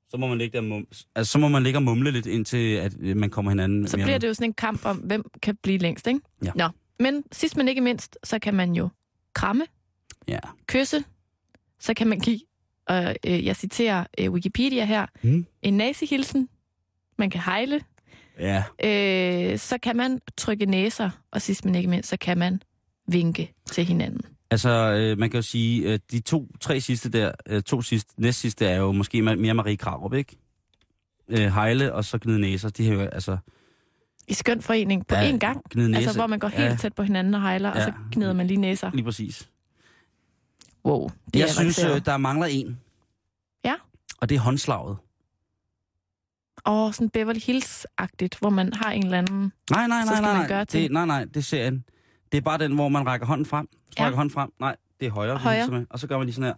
Så må man ligge der, mum, altså, så må man ligge og mumle lidt indtil, at øh, man kommer hinanden
Så
mere
bliver det jo sådan en kamp om, hvem kan blive længst, ikke?
Ja.
Nå. Men sidst men ikke mindst, så kan man jo kramme,
Ja.
kysse, så kan man give, og øh, jeg citerer øh, Wikipedia her,
Hmm.
en nazihilsen, man kan hejle,
Ja.
øh, så kan man trykke næser, og sidst men ikke mindst, så kan man vinke til hinanden.
Altså, øh, man kan jo sige, at de to, tre sidste der, øh, to sidste, næst sidste er jo måske mere Marie Krarup, ikke? Øh, Hejle og så gnide næser, de har jo, altså,
I skøn forening på
Ja,
én gang,
gnide næser.
altså hvor man går helt
ja,
tæt på hinanden og hejler, og
Ja.
så gnider man lige næser.
Lige præcis.
Wow, det
jeg
er
synes, øh, der mangler en.
Ja.
Og det er håndslaget.
Åh, sådan Beverly Hills-agtigt, hvor man har en eller anden...
Nej, nej, nej, nej, nej.
gøre
det, nej, nej, det er serien. Det er bare den, hvor man rækker hånden frem. Så
Ja.
rækker hånden frem. Nej, det er højre.
Højre.
Med. Og så gør man lige sådan her.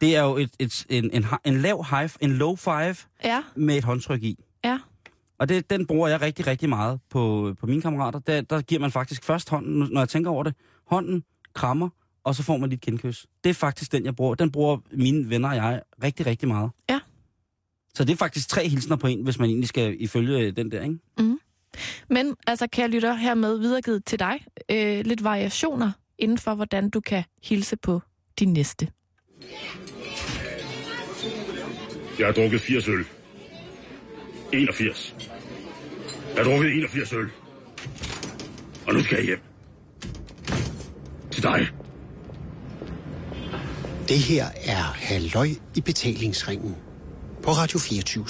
Det er jo et, et, en, en, en lav high, en low five
Ja,
med et håndtryk i.
ja.
Og det, den bruger jeg rigtig, rigtig meget på, på mine kammerater. Der, der giver man faktisk først hånden, når jeg tænker over det. Hånden, krammer, og så får man lige et kindkys. Det er faktisk den, jeg bruger. Den bruger mine venner og jeg rigtig, rigtig meget.
Ja.
Så det er faktisk tre hilsner på en, hvis man egentlig skal ifølge den der, ikke?
Men altså, kære lytter, hermed videregivet til dig øh, lidt variationer inden for, hvordan du kan hilse på din næste.
Jeg har drukket 80 øl. 81. Jeg har drukket 81 øl. Og nu skal jeg hjem. Til dig.
Det her er Halløj i betalingsringen på Radio 24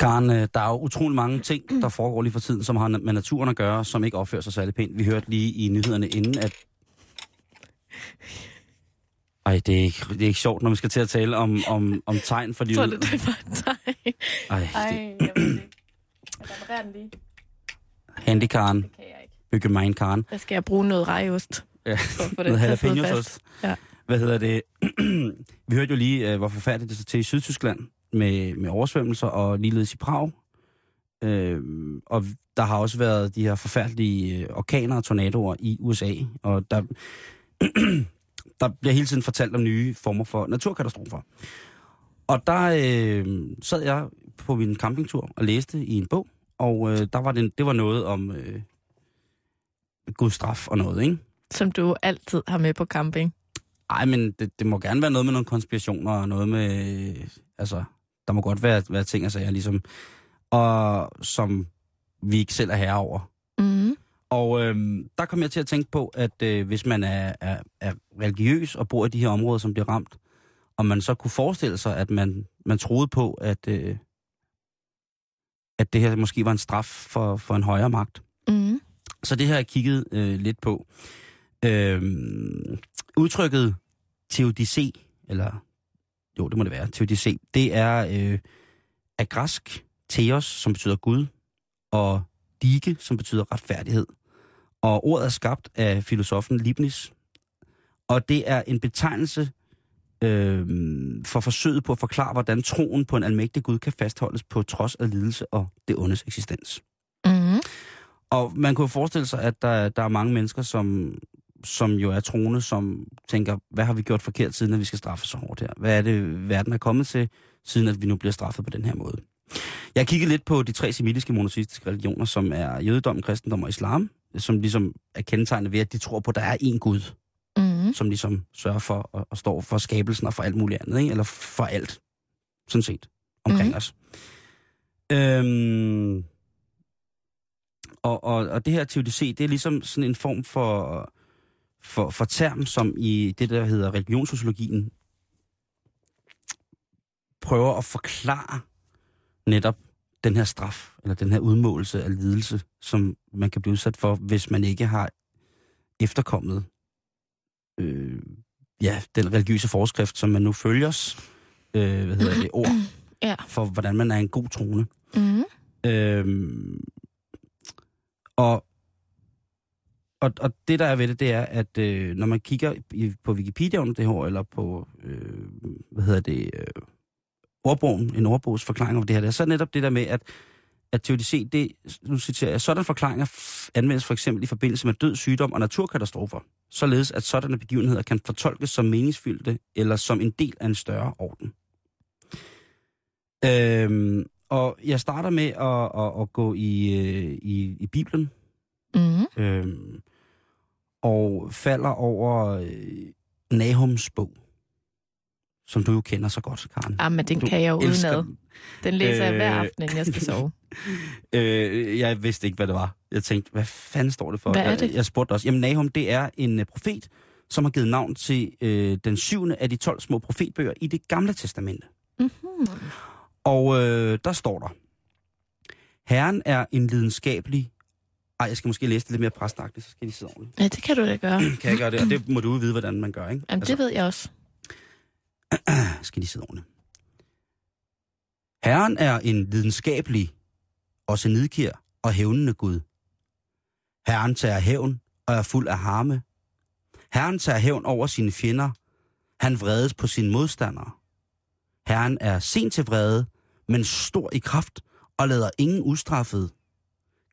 Karen, øh, der er jo utrolig mange ting, der foregår lige for tiden, som har med naturen at gøre, som ikke opfører sig særlig pænt. Vi hørte lige i nyhederne inden, at... Ej, det er, ikke, det er ikke sjovt, når vi skal til at tale om, om, om tegn for
Jeg tror,
livet.
det, det var dig.
Ej, det,
jeg ved det ikke. Jeg reparerer den lige.
handikaren,
Kan jeg ikke.
bygge mig Karen.
Der skal jeg bruge noget rejeost.
Ja, noget
det fast. Ja.
Hvad hedder det? [CLEARS THROAT] vi hørte jo lige, øh, hvor forfærdeligt det så til i Sydtyskland med, med oversvømmelser, og ligeledes i Prag. Øh, og der har også været de her forfærdelige øh, orkaner og tornadoer i USA, og der, [CLEARS THROAT] der bliver hele tiden fortalt om nye former for naturkatastrofer. Og der øh, sad jeg på min campingtur og læste i en bog, og øh, der var det, det var noget om øh, Guds straf og noget, ikke?
Som du altid har med på camping.
Ej, men det, det må gerne være noget med nogle konspirationer og noget med... Øh, altså, der må godt være, være ting og sager, ligesom... Og som vi ikke selv er herre over.
Mm.
Og øh, der kom jeg til at tænke på, at øh, hvis man er, er, er religiøs og bor i de her områder, som bliver ramt, og man så kunne forestille sig, at man, man troede på, at, øh, at det her måske var en straf for, for en højere magt.
Mm.
Så det har jeg kigget øh, lidt på. Øh, udtrykket teodicé, eller jo, det må det være, teodicé, det er øh, af græsk theos, som betyder Gud, og dike, som betyder retfærdighed. Og ordet er skabt af filosofen Leibniz, og det er en betegnelse øh, for forsøget på at forklare, hvordan troen på en almægtig Gud kan fastholdes på trods af lidelse og det ondes eksistens.
Mm.
Og man kunne forestille sig, at der, der er mange mennesker, som, som jo er troende, som tænker, hvad har vi gjort forkert, siden at vi skal straffe så hårdt her? Hvad er det, verden er kommet til, siden at vi nu bliver straffet på den her måde? Jeg har kigget lidt på de tre semitiske monoteistiske religioner, som er jødedom, kristendom og islam, som ligesom er kendetegnet ved, at de tror på, at der er én Gud,
Mm.
som ligesom sørger for og, og står for skabelsen og for alt muligt andet, ikke? eller for alt, sådan set, omkring
Mhm.
os. Øhm, og, og, og det her teodicé, det er ligesom sådan en form for, for, for term, som i det, der hedder religionssociologien, prøver at forklare netop den her straf, eller den her udmålelse af lidelse, som man kan blive udsat for, hvis man ikke har efterkommet øh, ja, den religiøse forskrift, som man nu følger, øh, hvad hedder det, ord, [CLEARS THROAT]
Ja.
for hvordan man er en god trone.
Mm.
Øhm, og, og, og det, der er ved det, det er, at øh, når man kigger i, på Wikipedia under det her, eller på, øh, hvad hedder det, øh, ordbogen, en ordbogs forklaring over det her, der, så er netop det der med, at, at teodicé, det, nu citerer jeg, sådan forklaringer f- anvendes for eksempel i forbindelse med død, sygdom og naturkatastrofer, således at sådanne begivenheder kan fortolkes som meningsfyldte eller som en del af en større orden. Øhm, og jeg starter med at, at, at gå i, øh, i, i Bibelen,
Mm.
øhm, og falder over øh, Nahums bog, som du jo kender så godt, Karen.
Ah, men den
Du
kan jeg jo udenad.
den.
Læser jeg hver
Øh.
aften, inden jeg skal sove. [LAUGHS]
Øh, jeg vidste ikke, hvad det var. Jeg tænkte, hvad fanden står det for?
Hvad er
Jeg,
det?
jeg spurgte også. Jamen, Nahum, det er en øh, profet, som har givet navn til øh, den syvende af de 12 små profetbøger i det gamle testamente.
Mm-hmm.
Og øh, der står der, Herren er en lidenskabelig... Ej, jeg skal måske læse det lidt mere præstagtigt, så skal de sidde ordentligt.
Ja, det kan du da gøre. [CLEARS THROAT]
Kan jeg gøre det? Og det må du vide, hvordan man gør, ikke?
Jamen, det ved jeg også. [CLEARS THROAT]
skal de sidde ordentligt. Herren er en lidenskabelig, også nidkær og hævnende Gud. Herren tager hævn og er fuld af harme. Herren tager hævn over sine fjender. Han vredes på sine modstandere. Herren er sent til vrede, men stor i kraft og lader ingen ustraffet.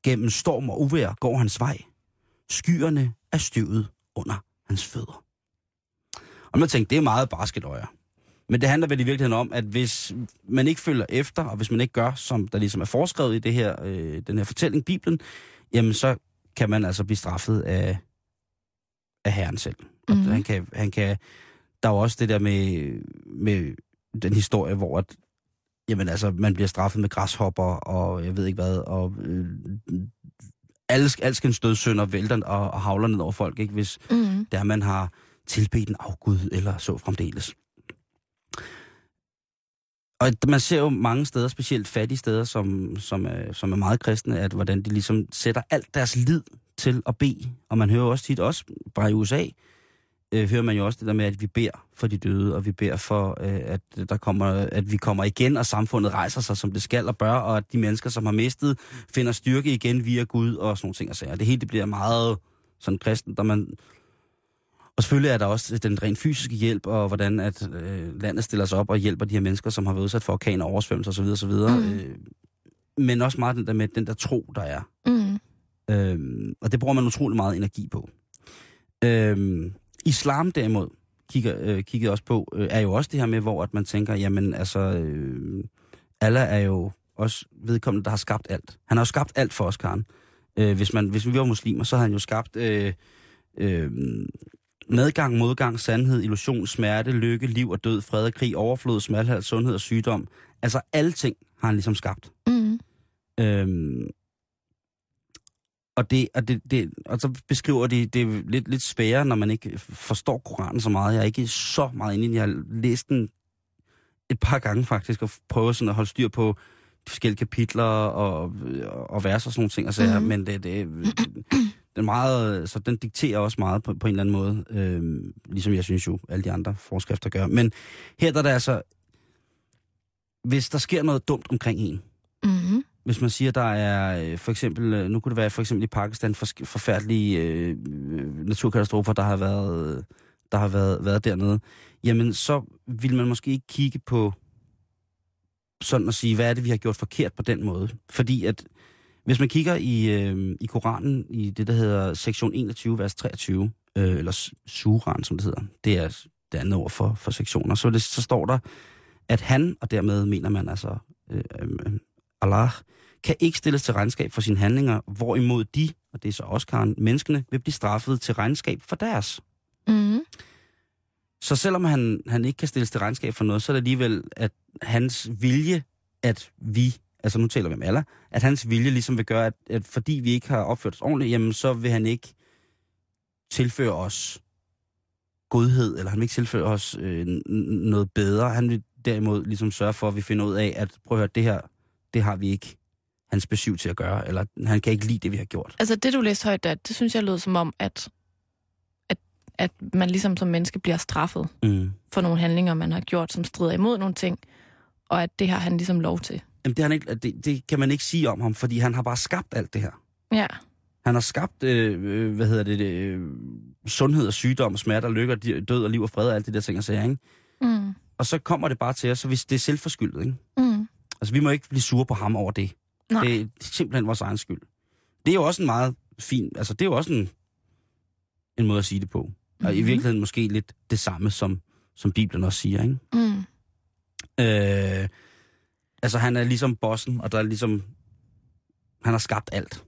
Gennem storm og uvejr går hans vej. Skyerne er støvet under hans fødder. Og man tænkte, det er meget barskeløjer. Men det handler vel i virkeligheden om, at hvis man ikke følger efter, og hvis man ikke gør, som der ligesom er foreskrevet i det her, øh, den her fortælling, Bibelen, jamen så kan man altså blive straffet af, af Herren selv. Og
Mhm.
han kan, han kan, der er jo også det der med, med den historie, hvor at, jamen altså, man bliver straffet med græshopper, og jeg ved ikke hvad, og øh, alle, alskens dødssynder vælter og, og havler ned over folk, ikke? hvis
Mm.
der man har tilbedt en afgud eller så fremdeles. Og man ser jo mange steder, specielt fattige steder, som, som, er, som er meget kristne, at hvordan de ligesom sætter alt deres lid til at bede. Og man hører også tit, også bare i USA, øh, hører man jo også det der med, at vi beder for de døde, og vi beder for, øh, at, der kommer, at vi kommer igen, og samfundet rejser sig, som det skal og bør, og at de mennesker, som har mistet, finder styrke igen via Gud og sådan nogle ting og sager. Det hele det bliver meget sådan kristen, der man... Og selvfølgelig er der også den rent fysiske hjælp, og hvordan at øh, landet stiller sig op og hjælper de her mennesker, som har været udsat for orkaner, oversvømmelser osv. osv.
Mm.
Øh, men også meget den der med den der tro, der er.
Mm.
Øhm, og det bruger man utrolig meget energi på. Øhm, islam derimod, kigger, øh, kiggede også på, øh, er jo også det her med, hvor at man tænker, jamen altså, øh, Allah er jo også vedkommende, der har skabt alt. Han har jo skabt alt for os, Karen. Øh, hvis, man, hvis vi var muslimer, så har han jo skabt øh, øh, medgang, modgang, sandhed, illusion, smerte, lykke, liv og død, fred og krig, overflod, smalhed, sundhed og sygdom. Altså alle ting har han ligesom skabt.
Mm.
Øhm, og, det, og, det, det, og så beskriver de, det er lidt, lidt sværere, når man ikke forstår Koranen så meget. Jeg er ikke så meget inde i den. Jeg har læst den et par gange faktisk, og prøvet sådan at holde styr på de forskellige kapitler og, og vers og sådan nogle ting. Altså, mm-hmm. Men det, det, er meget, så den dikterer også meget på, på en eller anden måde, øhm, ligesom jeg synes jo, alle de andre forskrifter gør. Men her der er det altså, hvis der sker noget dumt omkring en,
Mm
hvis man siger, der er øh, for eksempel, øh, nu kunne det være for eksempel i Pakistan, for, forfærdelige øh, naturkatastrofer, der har været, øh, der har været, været dernede, jamen så vil man måske ikke kigge på sådan at sige, hvad er det, vi har gjort forkert på den måde? Fordi at, hvis man kigger i, øh, i Koranen, i det, der hedder sektion 21, vers 23, øh, eller Suran, som det hedder, det er det andet ord for, for sektioner, så, det, så står der, at han, og dermed mener man altså øh, øh, Allah, kan ikke stilles til regnskab for sine handlinger, hvorimod de, og det er så også Karen, menneskene, vil blive straffet til regnskab for deres.
Mm.
Så selvom han, han ikke kan stilles til regnskab for noget, så er det alligevel, at hans vilje, at vi, altså nu taler vi om Allah, at hans vilje ligesom vil gøre, at, at fordi vi ikke har opført os ordentligt, jamen så vil han ikke tilføre os godhed, eller han vil ikke tilføre os øh, noget bedre. Han vil derimod ligesom sørge for, at vi finder ud af, at prøv at høre, det her, det har vi ikke hans besøg til at gøre, eller han kan ikke lide det, vi har gjort.
Altså det, du læste højt der, det synes jeg lød som om, at, at, at man ligesom som menneske bliver straffet
Mm.
for nogle handlinger, man har gjort, som strider imod nogle ting, og at det har han ligesom lov til.
Jamen, det, han ikke, det, det kan man ikke sige om ham, fordi han har bare skabt alt det her.
Ja.
Han har skabt, øh, øh, hvad hedder det, øh, sundhed og sygdom, smerte og lykke, og død og liv og fred og alt det der ting og sager, ikke?
Mm.
Og så kommer det bare til os, så hvis det er selvforskyldet, ikke?
Mm.
Altså, vi må ikke blive sure på ham over det.
Nej.
Det er simpelthen vores egen skyld. Det er jo også en meget fin, altså det er jo også en, en måde at sige det på. Mm-hmm. Og i
Mhm.
virkeligheden måske lidt det samme, som, som Bibelen også siger, ikke?
Mm.
Øh, altså han er ligesom bossen, og der er ligesom, han har skabt alt.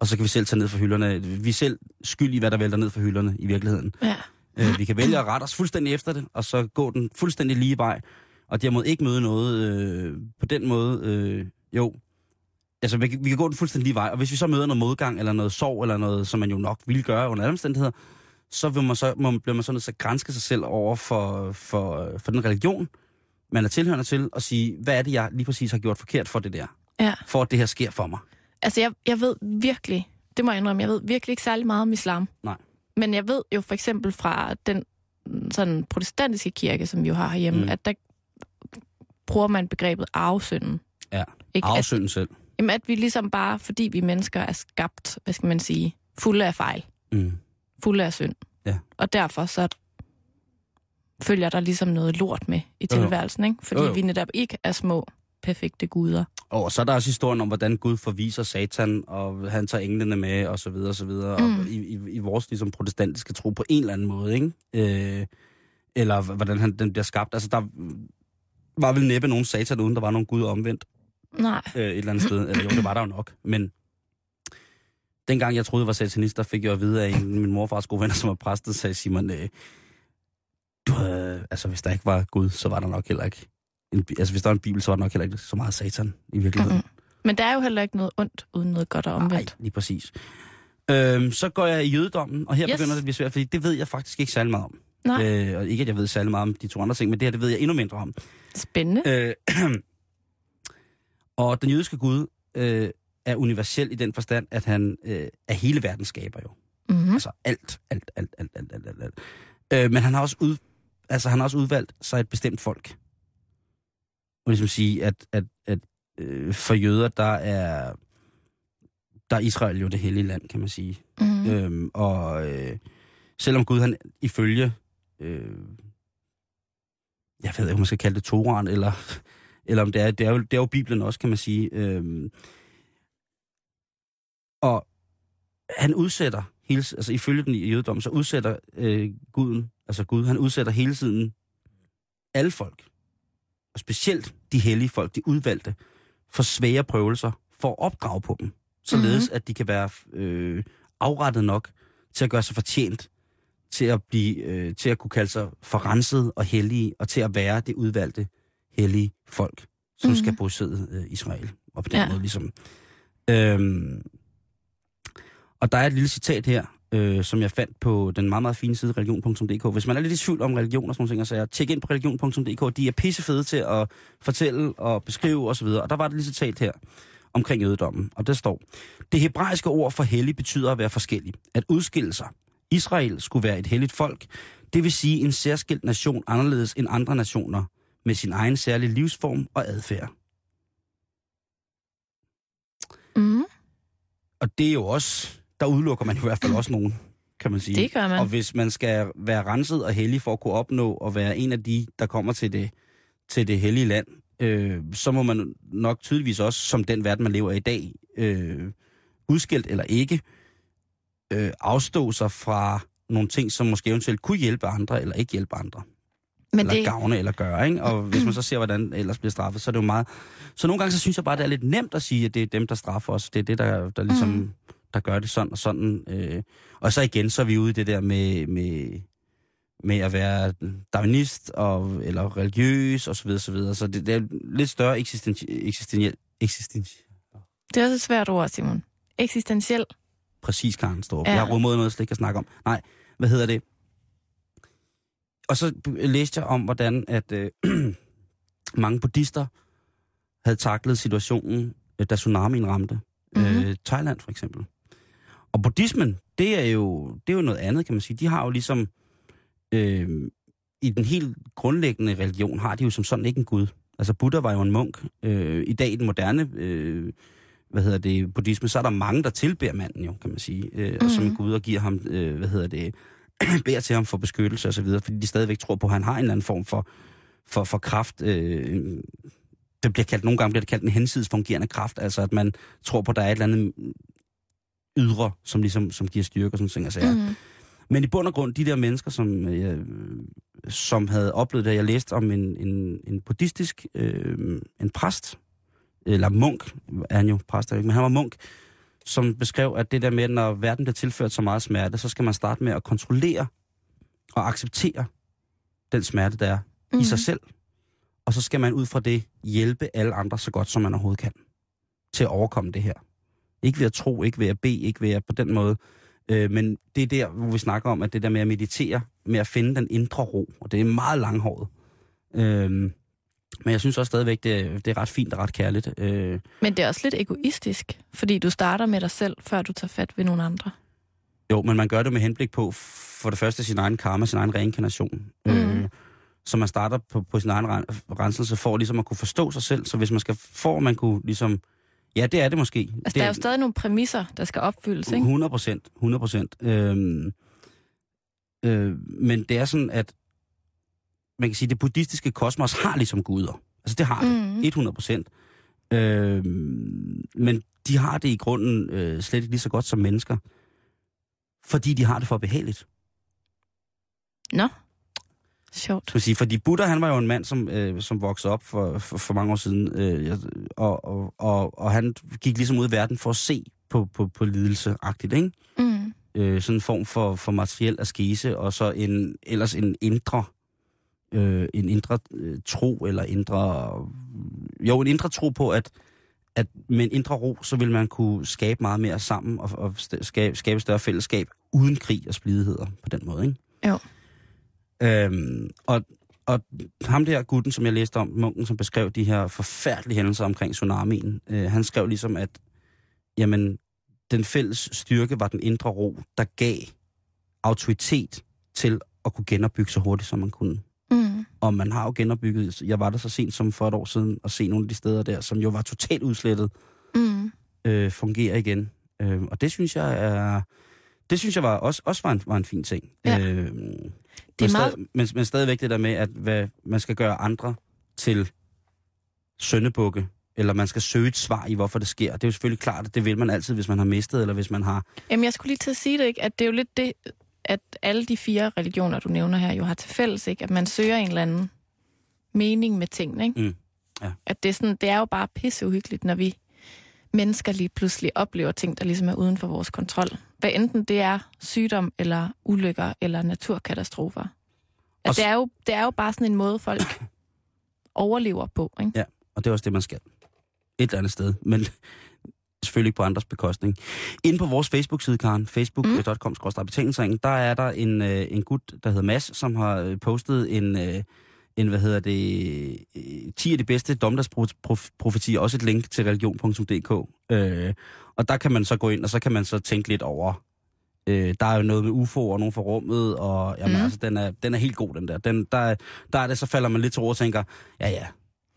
Og så kan vi selv tage ned fra hylderne. Vi er selv skyld i, hvad der vælter ned fra hylderne i virkeligheden.
Ja.
Øh, vi kan vælge at rette os fuldstændig efter det, og så gå den fuldstændig lige vej, og dermed ikke møde noget øh, på den måde. Øh, jo, altså vi, kan- vi kan gå den fuldstændig lige vej, og hvis vi så møder noget modgang, eller noget sorg, eller noget, som man jo nok ville gøre under alle omstændigheder, så, vil man så må, bliver man så nødt til at grænske sig selv over for, for, for den religion, man er tilhørende til, og sige, hvad er det, jeg lige præcis har gjort forkert for det der?
Ja.
For at det her sker for mig.
Altså, jeg, jeg ved virkelig, det må jeg indrømme, jeg ved virkelig ikke særlig meget om islam.
Nej.
Men jeg ved jo for eksempel fra den sådan protestantiske kirke, som vi jo har herhjemme,
Mm.
mm. at der bruger man begrebet arvesynden.
Ja,
Ikke? At,
Afsynden selv.
jamen, at vi ligesom bare, fordi vi mennesker er skabt, hvad skal man sige, fulde af fejl,
Mm.
fulde af synd.
Ja.
Og derfor så følger der ligesom noget lort med i tilværelsen, ikke? Fordi
Jo, jo.
vi netop ikke er små, perfekte guder.
Og så er der også historien om, hvordan Gud forviser Satan, og han tager englene med, og så videre, og så videre. Mm. Og i, i, I vores ligesom, protestantiske tro på en eller anden måde, ikke? Øh, eller hvordan han, den bliver skabt. Altså, der var vel næppe nogen Satan, uden der var nogen Gud omvendt
Nej.
øh, et eller andet sted. Eller jo, det var der jo nok. Men dengang jeg troede, jeg var satanist, der fik jeg at vide af en min morfars gode venner, som var præstet, sagde Simon, øh, du, øh, altså hvis der ikke var Gud, så var der nok heller ikke en, altså hvis der var en bibel, så var der nok heller ikke så meget satan i virkeligheden.
Mm-mm. Men der er jo heller ikke noget ondt uden noget godt og omvendt.
Nej, lige præcis. Øhm, så går jeg i jødedommen, og her. Yes. begynder det at blive svært, fordi det ved jeg faktisk ikke særlig meget om.
Nej.
Øh, og ikke, at jeg ved særlig meget om de to andre ting, men det her, det ved jeg endnu mindre om.
Spændende.
Øh, [CLEARS THROAT] og den jødiske Gud øh, er universel i den forstand, at han øh, er hele verdens skaber jo.
Mm-hmm.
Altså alt, alt, alt, alt, alt, alt, alt. alt. Øh, men han har også ud, altså han har også udvalgt sig et bestemt folk. Og ligesom sige, at, at, at øh, for jøder, der er, der er Israel jo det hellige land, kan man sige.
Mm-hmm.
Øhm, og øh, selvom Gud, han ifølge, øh, jeg ved ikke, om man skal kalde det Toran, eller, [LAUGHS] Eller om det er, det er, jo, det er jo Bibelen også, kan man sige. Øhm, og han udsætter, hele, altså ifølge den i jødedom, så udsætter øh, guden, altså Gud, han udsætter hele tiden alle folk, og specielt de hellige folk, de udvalgte, for svære prøvelser, for at opdrage på dem, således mm-hmm. at de kan være øh, afrettet nok til at gøre sig fortjent til at blive, øh, til at kunne kalde sig forrenset og hellige, og til at være det udvalgte hellige folk, som mm-hmm. skal bosæde øh, Israel. Og på den
Ja.
måde ligesom. Øhm, og der er et lille citat her, øh, som jeg fandt på den meget, meget fine side religion.dk. Hvis man er lidt i tvivl om religion og sådan nogle ting, så er tjek ind på religion.dk. De er pissefede til at fortælle og beskrive osv. Og der var et lille citat her omkring jødedommen, og der står, det hebraiske ord for hellig betyder at være forskellig, at udskille sig. Israel skulle være et helligt folk, det vil sige en særskilt nation anderledes end andre nationer, med sin egen særlige livsform og adfærd.
Mm.
Og det er jo også, der udelukker man i hvert fald også nogen, kan man sige.
Det gør man.
Og hvis man skal være renset og hellig for at kunne opnå og være en af de, der kommer til det, til det hellige land, øh, så må man nok tydeligvis også, som den verden, man lever i i dag, øh, udskilt eller ikke, øh, afstå sig fra nogle ting, som måske eventuelt kunne hjælpe andre, eller ikke hjælpe andre.
Men
eller
det,
gavne eller gøre, ikke? Og hvis man så [CLEARS THROAT] ser, hvordan ellers bliver straffet, så er det jo meget... Så nogle gange, så synes jeg bare, det er lidt nemt at sige, at det er dem, der straffer os. Det er det, der, der ligesom...
Mm.
Der gør det sådan og sådan. Øh. Og så igen, så er vi ude i det der med, med, med at være darwinist og, eller religiøs og så videre, så videre. Så det, det er lidt større eksistentiel, eksistentiel, eksistentiel
det er også et svært ord, Simon. Eksistentiel.
Præcis, Karen Storp.
Ja.
Jeg har rummet noget, jeg slet ikke kan snakke om. Nej, hvad hedder det? Og så læste jeg om, hvordan at øh, [CLEARS THROAT] mange buddhister havde taklet situationen, øh, da tsunamien ramte. Mm-hmm.
Mhm.
Øh, Thailand for eksempel. Og buddhismen, det er, jo, det er jo noget andet, kan man sige. De har jo ligesom... Øh, I den helt grundlæggende religion har de jo som sådan ikke en gud. Altså Buddha var jo en munk. Øh, I dag i den moderne øh, hvad hedder det, buddhisme, så er der mange, der tilbærer manden jo, kan man sige. Øh, mm-hmm. Og som en gud og giver ham, øh, hvad hedder det, [CLEARS THROAT] beder til ham for beskyttelse og så videre, fordi de stadigvæk tror på, at han har en eller anden form for, for, for kraft. Øh, det bliver kaldt, nogle gange bliver det kaldt en hensides fungerende kraft, altså at man tror på, at der er et eller andet ydre, som ligesom som giver styrke og sådan ting. Altså, mm. Men i bund og grund, de der mennesker, som, øh, som havde oplevet det, jeg læste om en, en, en buddhistisk, øh, en præst, eller munk, er han jo præst, men han var munk, som beskrev, at det der med, at når verden bliver tilført så meget smerte, så skal man starte med at kontrollere og acceptere den smerte, der er mm. i sig selv. Og så skal man ud fra det hjælpe alle andre så godt, som man overhovedet kan, til at overkomme det her. Ikke ved at tro, ikke ved at bede, ikke ved at på den måde. Øh, men det er der, hvor vi snakker om, at det der med at meditere, med at finde den indre ro, og det er meget langhåret. Øh, men jeg synes også stadigvæk, det er, det er ret fint og ret kærligt. Øh,
Men det er også lidt egoistisk, fordi du starter med dig selv, før du tager fat ved nogle andre.
Jo, men man gør det med henblik på, for det første sin egen karma, sin egen reinkarnation. Mm. Øh, så man starter på, på sin egen ren- renselse for ligesom at kunne forstå sig selv. Så hvis man skal, for man kunne ligesom... Ja, det er det måske.
Altså,
det
der er jo stadig nogle præmisser, der skal opfyldes, ikke?
100 procent, 100 procent. Øhm, øh, men det er sådan, at man kan sige, det buddhistiske kosmos har ligesom guder. Altså det har det,
Mhm.
100 procent. Øhm, men de har det i grunden øh, slet ikke lige så godt som mennesker. Fordi de har det for behageligt.
Nå, sjovt.
Skal sige. Fordi Buddha, han var jo en mand, som, øh, som voksede op for, for, for mange år siden. Øh, og, og, og, og han gik ligesom ud i verden for at se på, på, på lidelse-agtigt, ikke?
Mm.
øh, sådan en form for, for materiel askese, og så en, ellers en indre, øh, en indre øh, tro, eller indre, jo, en indre tro på, at, at med en indre ro, så vil man kunne skabe meget mere sammen, og, og skabe, skabe større fællesskab, uden krig og splidigheder på den måde, ikke?
Jo.
Øhm, og, og ham der gutten, som jeg læste om, munken, som beskrev de her forfærdelige hændelser omkring tsunamien, øh, han skrev ligesom, at jamen, den fælles styrke var den indre ro, der gav autoritet til at kunne genopbygge så hurtigt, som man kunne.
Mm.
Og man har jo genopbygget, jeg var der så sent som for et år siden, og se nogle af de steder der, som jo var totalt udslettet,
Mm.
øh, fungerer igen. Øh, og det synes jeg er... Det synes jeg var også, også var, en, var en fin ting.
Ja.
Øh,
Det
men,
er
stad,
meget-
men, men stadigvæk det der med, at hvad, man skal gøre andre til søndebukke, eller man skal søge et svar i, hvorfor det sker. Det er jo selvfølgelig klart, at det vil man altid, hvis man har mistet, eller hvis man har...
Jamen, jeg skulle lige til at sige det, ikke? at det er jo lidt det, at alle de fire religioner, du nævner her, jo har til fælles, ikke? at man søger en eller anden mening med tingene. Ikke?
Mm, ja.
At det er, sådan, det er jo bare pisseuhyggeligt, når vi mennesker lige pludselig oplever ting, der ligesom er uden for vores kontrol. Hvad enten det er sygdom, eller ulykker, eller naturkatastrofer. At det, er jo, det er jo bare sådan en måde, folk [COUGHS] overlever på. Ikke?
Ja, og det er også det, man skal. Et eller andet sted, men selvfølgelig ikke på andres bekostning. Inde på vores Facebook-side, Karen, facebook.com betalingsringen, der er der en, øh, en gut, der hedder Mads, som har øh, postet en, øh, en hvad hedder det, øh, 10 af de bedste dommedagsprofetier, også et link til religion.dk. Øh, og der kan man så gå ind, og så kan man så tænke lidt over, øh, der er jo noget med UFO og nogen fra rummet, og jamen, mm. altså, den, er, den er helt god, den der. Den, der, der er det, så falder man lidt til ro og tænker, ja ja,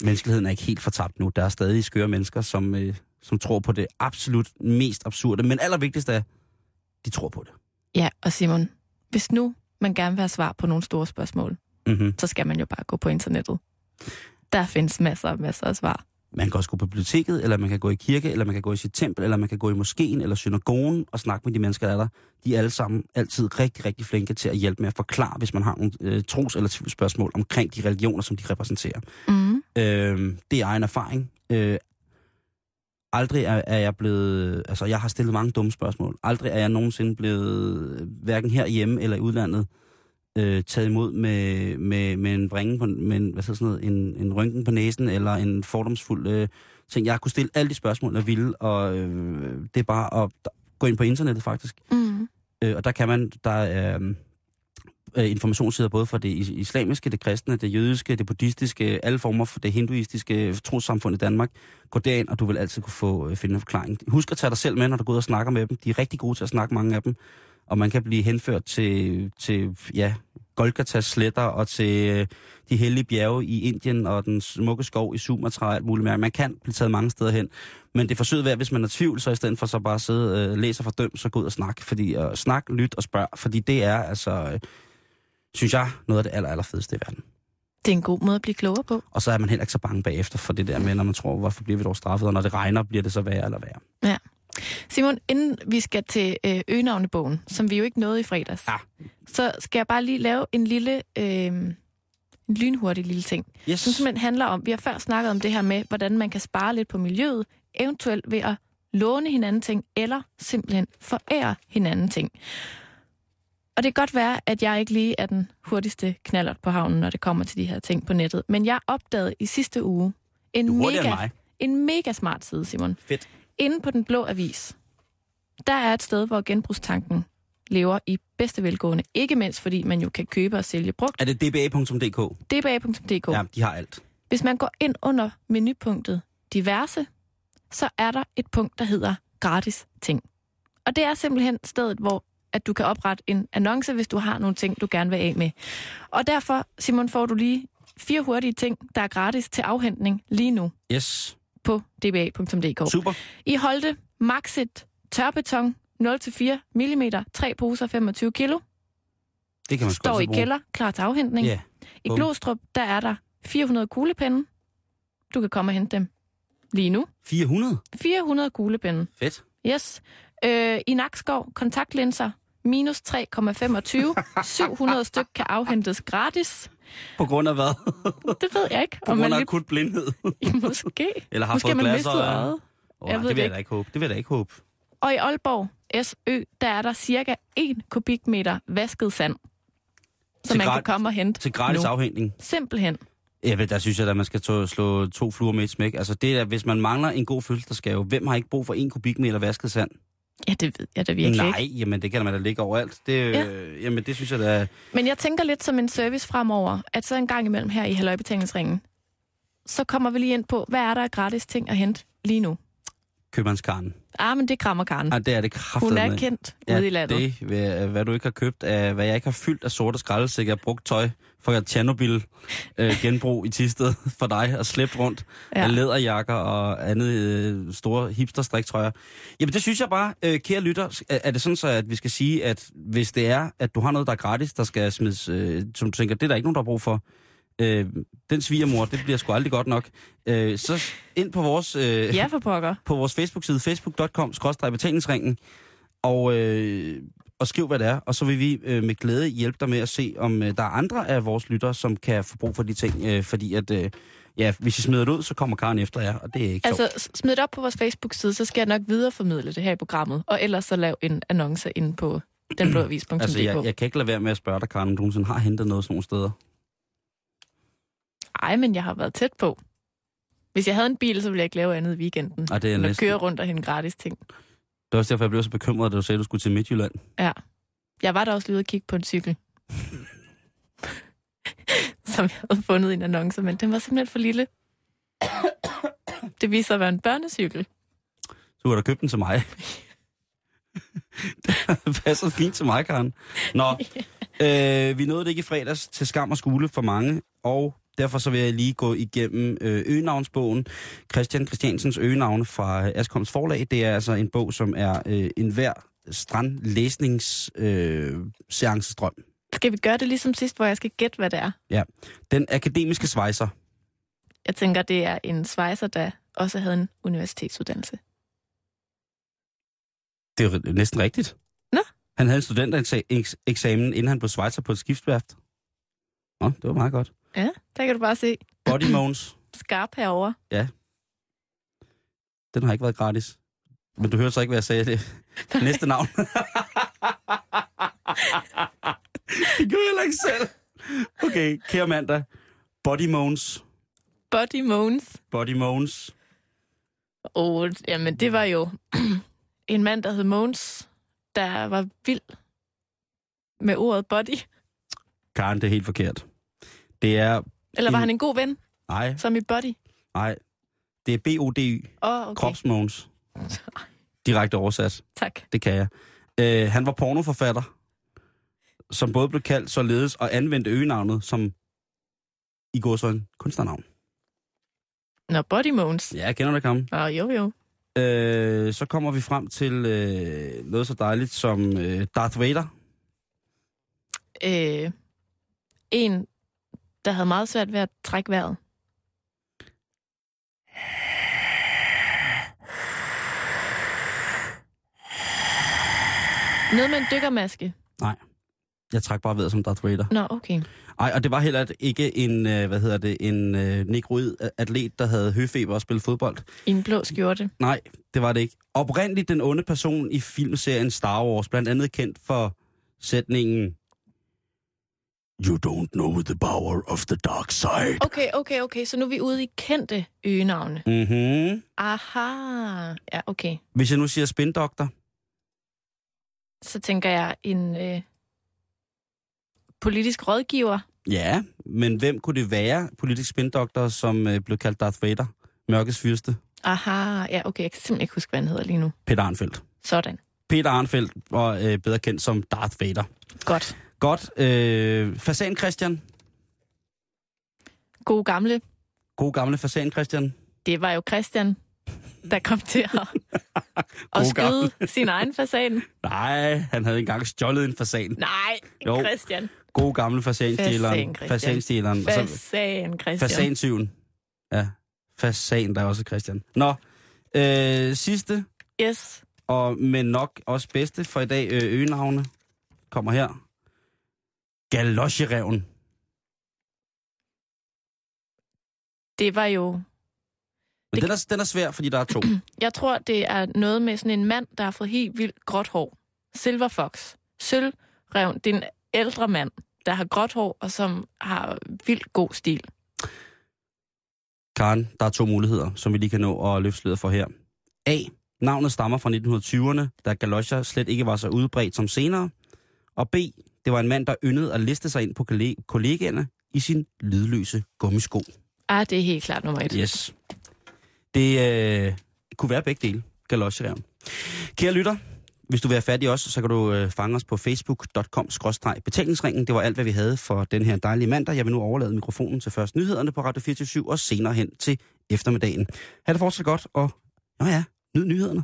menneskeligheden er ikke helt fortabt nu. Der er stadig skøre mennesker, som, øh, som tror på det absolut mest absurde. Men allervigtigst er, de tror på det.
Ja, og Simon, hvis nu man gerne vil have svar på nogle store spørgsmål,
Mm-hmm.
så skal man jo bare gå på internettet. Der findes masser og masser af svar.
Man kan også gå på biblioteket, eller man kan gå i kirke, eller man kan gå i sit tempel, eller man kan gå i moskeen eller synagogen og snakke med de mennesker, der er der. De er alle sammen altid rigtig, rigtig flinke til at hjælpe med at forklare, hvis man har nogle øh, tros- eller tvivlsspørgsmål omkring de religioner, som de repræsenterer.
Mm.
Øh, det er egen erfaring. Øh, aldrig er, er jeg blevet... Altså, jeg har stillet mange dumme spørgsmål. Aldrig er jeg nogensinde blevet, hverken herhjemme eller i udlandet, øh, taget imod med, med, med en vringe på, med en, hvad hedder sådan noget, en, en rynken på næsen, eller en fordomsfuld øh, ting. Jeg har kunnet stille alle de spørgsmål, jeg ville, og øh, det er bare at gå ind på internettet, faktisk.
Mm.
Øh, og der kan man, der er øh, Øh, informationssider både fra det islamiske, det kristne, det jødiske, det buddhistiske, alle former for det hinduistiske øh, trossamfund i Danmark. Gå derind, og du vil altid kunne få øh, finde en forklaring. Husk at tage dig selv med, når du går ud og snakker med dem. De er rigtig gode til at snakke, mange af dem. Og man kan blive henført til, til ja, Golgatas sletter og til øh, de hellige bjerge i Indien og den smukke skov i Sumatra og alt muligt mere. Man kan blive taget mange steder hen. Men det er forsøget værd, hvis man er tvivl, så i stedet for så bare at sidde og øh, læse og fordømme, så gå ud og snak. Fordi øh, snak, lyt og spørg, fordi det er altså, øh, synes jeg, noget af det aller, aller fedeste i verden.
Det er en god måde at blive klogere på.
Og så er man heller ikke så bange bagefter for det der med, når man tror, hvorfor bliver vi dog straffet, og når det regner, bliver det så værre eller værre.
Simon, inden vi skal til øh, øgenavnebogen, som vi jo ikke nåede i fredags,
Ja.
så skal jeg bare lige lave en lille, øh, en lynhurtig lille ting.
Yes.
Som simpelthen handler om, vi har før snakket om det her med, hvordan man kan spare lidt på miljøet, eventuelt ved at låne hinanden ting, eller simpelthen forære hinanden ting. Og det kan godt være, at jeg ikke lige er den hurtigste knallert på havnen, når det kommer til de her ting på nettet. Men jeg opdagede i sidste uge en, mega, en mega smart side, Simon.
Fedt.
Inde på den blå avis, der er et sted, hvor genbrugstanken lever i bedste velgående. Ikke mindst fordi man jo kan købe og sælge brugt.
Er det dba.dk?
dba.dk.
Ja, de har alt.
Hvis man går ind under menupunktet diverse, så er der et punkt, der hedder gratis ting. Og det er simpelthen stedet, hvor at du kan oprette en annonce, hvis du har nogle ting, du gerne vil af med. Og derfor, Simon, får du lige fire hurtige ting, der er gratis til afhentning lige nu
Yes.
på dba.dk.
Super.
I Holte Maxit tørbeton 0-4 mm, 3 poser 25 kilo,
Det kan man
står i
bruge.
kælder, klar til afhentning.
Ja.
I. Glostrup, der er der 400 kuglepinde. Du kan komme og hente dem lige nu.
400?
400 kuglepinde.
Fedt.
Yes. Øh, I Nakskov, kontaktlinser, minus 3,25. 700 [LAUGHS] styk kan afhentes gratis.
På grund af hvad?
Det ved jeg ikke.
På grund af akut blindhed? [LAUGHS]
Måske.
Eller har
Måske
fået
man
glas
mistet
og-
øjet.
Oh,
Jeg
nej,
ved
det vil
det
jeg da ikke håbe. Det vil jeg da ikke håbe.
Og i Aalborg, SØ, der er der cirka 1 kubikmeter vasket sand, som man kan komme og hente
Til gratis
nu.
afhængning.
Simpelthen.
Jeg ved, der synes jeg, at man skal to, slå to fluer med et smæk. Altså det er, hvis man mangler en god fødselsdagsgave, hvem har ikke brug for en kubikmeter vasket sand?
Ja, det ved jeg da virkelig
Nej,
ikke.
jamen det kan man da ligge overalt. Det,
Ja.
ja. Jamen det synes jeg da...
Men jeg tænker lidt som en service fremover, at så en gang imellem her i Halløjbetalingsringen, så kommer vi lige ind på, hvad er der af gratis ting at hente lige nu?
Købmandskarnen.
Ah, men det er Krammerkaren.
Ah, det er det kraftigt
Hun er kendt ude i landet.
det, hvad, hvad du ikke har købt, af, hvad jeg ikke har fyldt af sorte skraldesækker, brugt tøj fra Tjernobyl øh, genbrug i Tisted [LAUGHS] for dig og slæbt rundt
Ja.
af læderjakker og andet øh, store hipsterstriktrøjer. Jamen det synes jeg bare, øh, kære lytter, er, er det sådan så, at vi skal sige, at hvis det er, at du har noget, der er gratis, der skal smides, øh, som du tænker, det er der ikke nogen, der har brug for, Øh, den svigermor, det bliver sgu aldrig godt nok. Øh, så ind på vores, øh,
Ja, for pokker.
på vores Facebook-side, facebook.com betalingsringen og, øh, og skriv, hvad det er. Og så vil vi øh, med glæde hjælpe dig med at se, om øh, der er andre af vores lyttere, som kan få brug for de ting. Øh, fordi at, øh, ja, hvis I smider det ud, så kommer Karen efter jer, og det er ikke altså,
Altså, s- smid det op på vores Facebook-side, så skal jeg nok videreformidle det her i programmet. Og ellers så lav en annonce ind på denblåavis.dk.
altså jeg, jeg kan ikke lade være med at spørge dig, Karen, om du nogensinde har hentet noget sådan nogle steder.
Ej, men jeg har været tæt på. Hvis jeg havde en bil, så ville jeg ikke lave andet i weekenden.
Ej, det er næsten-
køre rundt og hente gratis ting.
Det er også derfor, jeg blev så bekymret, da du sagde, at du skulle til Midtjylland.
Ja. Jeg var der også lige ude og kigge på en cykel. [LAUGHS] som jeg havde fundet i en annonce, men den var simpelthen for lille. Det viser sig at være en børnecykel.
Så du har da købt den til mig. det passer fint til mig, Karen. Nå, [LAUGHS] øh, vi nåede det ikke i fredags til skam og skule for mange, og derfor så vil jeg lige gå igennem øh, øgenavnsbogen. Christian Christiansens øgenavne fra Askoms Forlag. Det er altså en bog, som er øh, en hver strandlæsnings øh.
Skal vi gøre det ligesom sidst, hvor jeg skal gætte, hvad det er?
Den akademiske svejser.
Jeg tænker, det er en svejser, der også havde en universitetsuddannelse.
Det er jo næsten rigtigt.
Nå.
Han havde en studentereksamen, inden han blev svejser på et skibsværft. Nå, det var meget godt.
Ja, der kan du bare se.
Body Moans. [CLEARS THROAT]
Skarp herover.
Den har ikke været gratis. Men du hørte så ikke, hvad jeg sagde. [LAUGHS] Det næste navn. [LAUGHS] det gør jeg ikke selv. Okay, kære mandag. Body Moans.
Body Moans.
Body Moans.
Og jamen, det var jo [CLEARS THROAT] en mand, der hed Mogens, der var vild med ordet body.
Karen, det er helt forkert. Det er...
Eller var
En-
han en god ven,
Nej,
som i body?
nej. Det er B-O-D-Y.
Oh, okay.
Kropsmogens. [LAUGHS] Direkte oversat.
Tak.
Det kan jeg. Øh, han var pornoforfatter, som både blev kaldt således og anvendte øgenavnet som i går så en kunstnernavn.
Nå, body Mogens.
Ja, jeg kender det kam.
Åh, jo, jo.
Øh, så kommer vi frem til øh, noget så dejligt som øh, Darth Vader.
Øh, en, der havde meget svært ved at trække vejret. Noget med en dykkermaske.
Jeg trak bare ved som Darth Vader.
Nå, okay.
Ej, og det var heller ikke en, øh, hvad hedder det, en øh, negroid atlet, der havde høfeber og spillede fodbold.
I en blå skjorte.
Nej, det var det ikke. Oprindeligt den onde person i filmserien Star Wars, blandt andet kendt for sætningen You don't know the power of the dark side.
Okay, okay, okay. Så nu er vi ude i kendte øgenavne.
Mhm.
Aha. Ja, okay.
Hvis jeg nu siger spindoktor,
Så tænker jeg en øh, politisk rådgiver.
ja, men hvem kunne det være, politisk spindoktor, som øh, blev kaldt Darth Vader? Mørkets fyrste.
Aha. Ja, okay. Jeg kan simpelthen ikke huske, hvad han hedder lige nu.
Peter Arnfeldt.
Sådan.
Peter Arnfeldt var øh, bedre kendt som Darth Vader.
Godt.
Godt. Øh, Fasan Christian.
God gamle.
God gamle Fasan Christian.
Det var jo Christian, der kom til at, [LAUGHS] at skyde sin egen fasan.
Nej, han havde engang stjålet en fasan.
Nej,
Jo.
Christian.
God gamle fasanstjæleren. Fasanstjæleren.
Fasan, Christian.
fasansyven. Ja, fasan, der er også Christian. Nå, øh, sidste,
Yes.
og men nok også bedste for i dag, øh, øgenavne, kommer her. Galosjereven.
Det var jo...
Men
Det-
den er, den er svær, fordi der er to. [CLEARS THROAT]
Jeg tror, det er noget med sådan en mand, der har fået helt vildt gråt hår. Silver Fox. Sølvreven. Det er en ældre mand, der har gråt hår, og som har vildt god stil.
Karen, der er to muligheder, som vi lige kan nå at løfte for her. A. Navnet stammer fra 1920'erne, da galosjer slet ikke var så udbredt som senere. Og B. Det var en mand, der yndede at liste sig ind på kolleg- kollegaerne i sin lydløse gummisko.
Ah, det er helt klart nummer et.
Yes. Det øh, kunne være begge dele. Galosjereven. Kære lytter, hvis du vil have fat i os, så kan du øh, fange os på facebook.com-betalingsringen. Det var alt, hvad vi havde for den her dejlige mandag. Jeg vil nu overlade mikrofonen til først nyhederne på Radio 24 og senere hen til eftermiddagen. Ha' det fortsat godt, og nå ja, nyd nyhederne.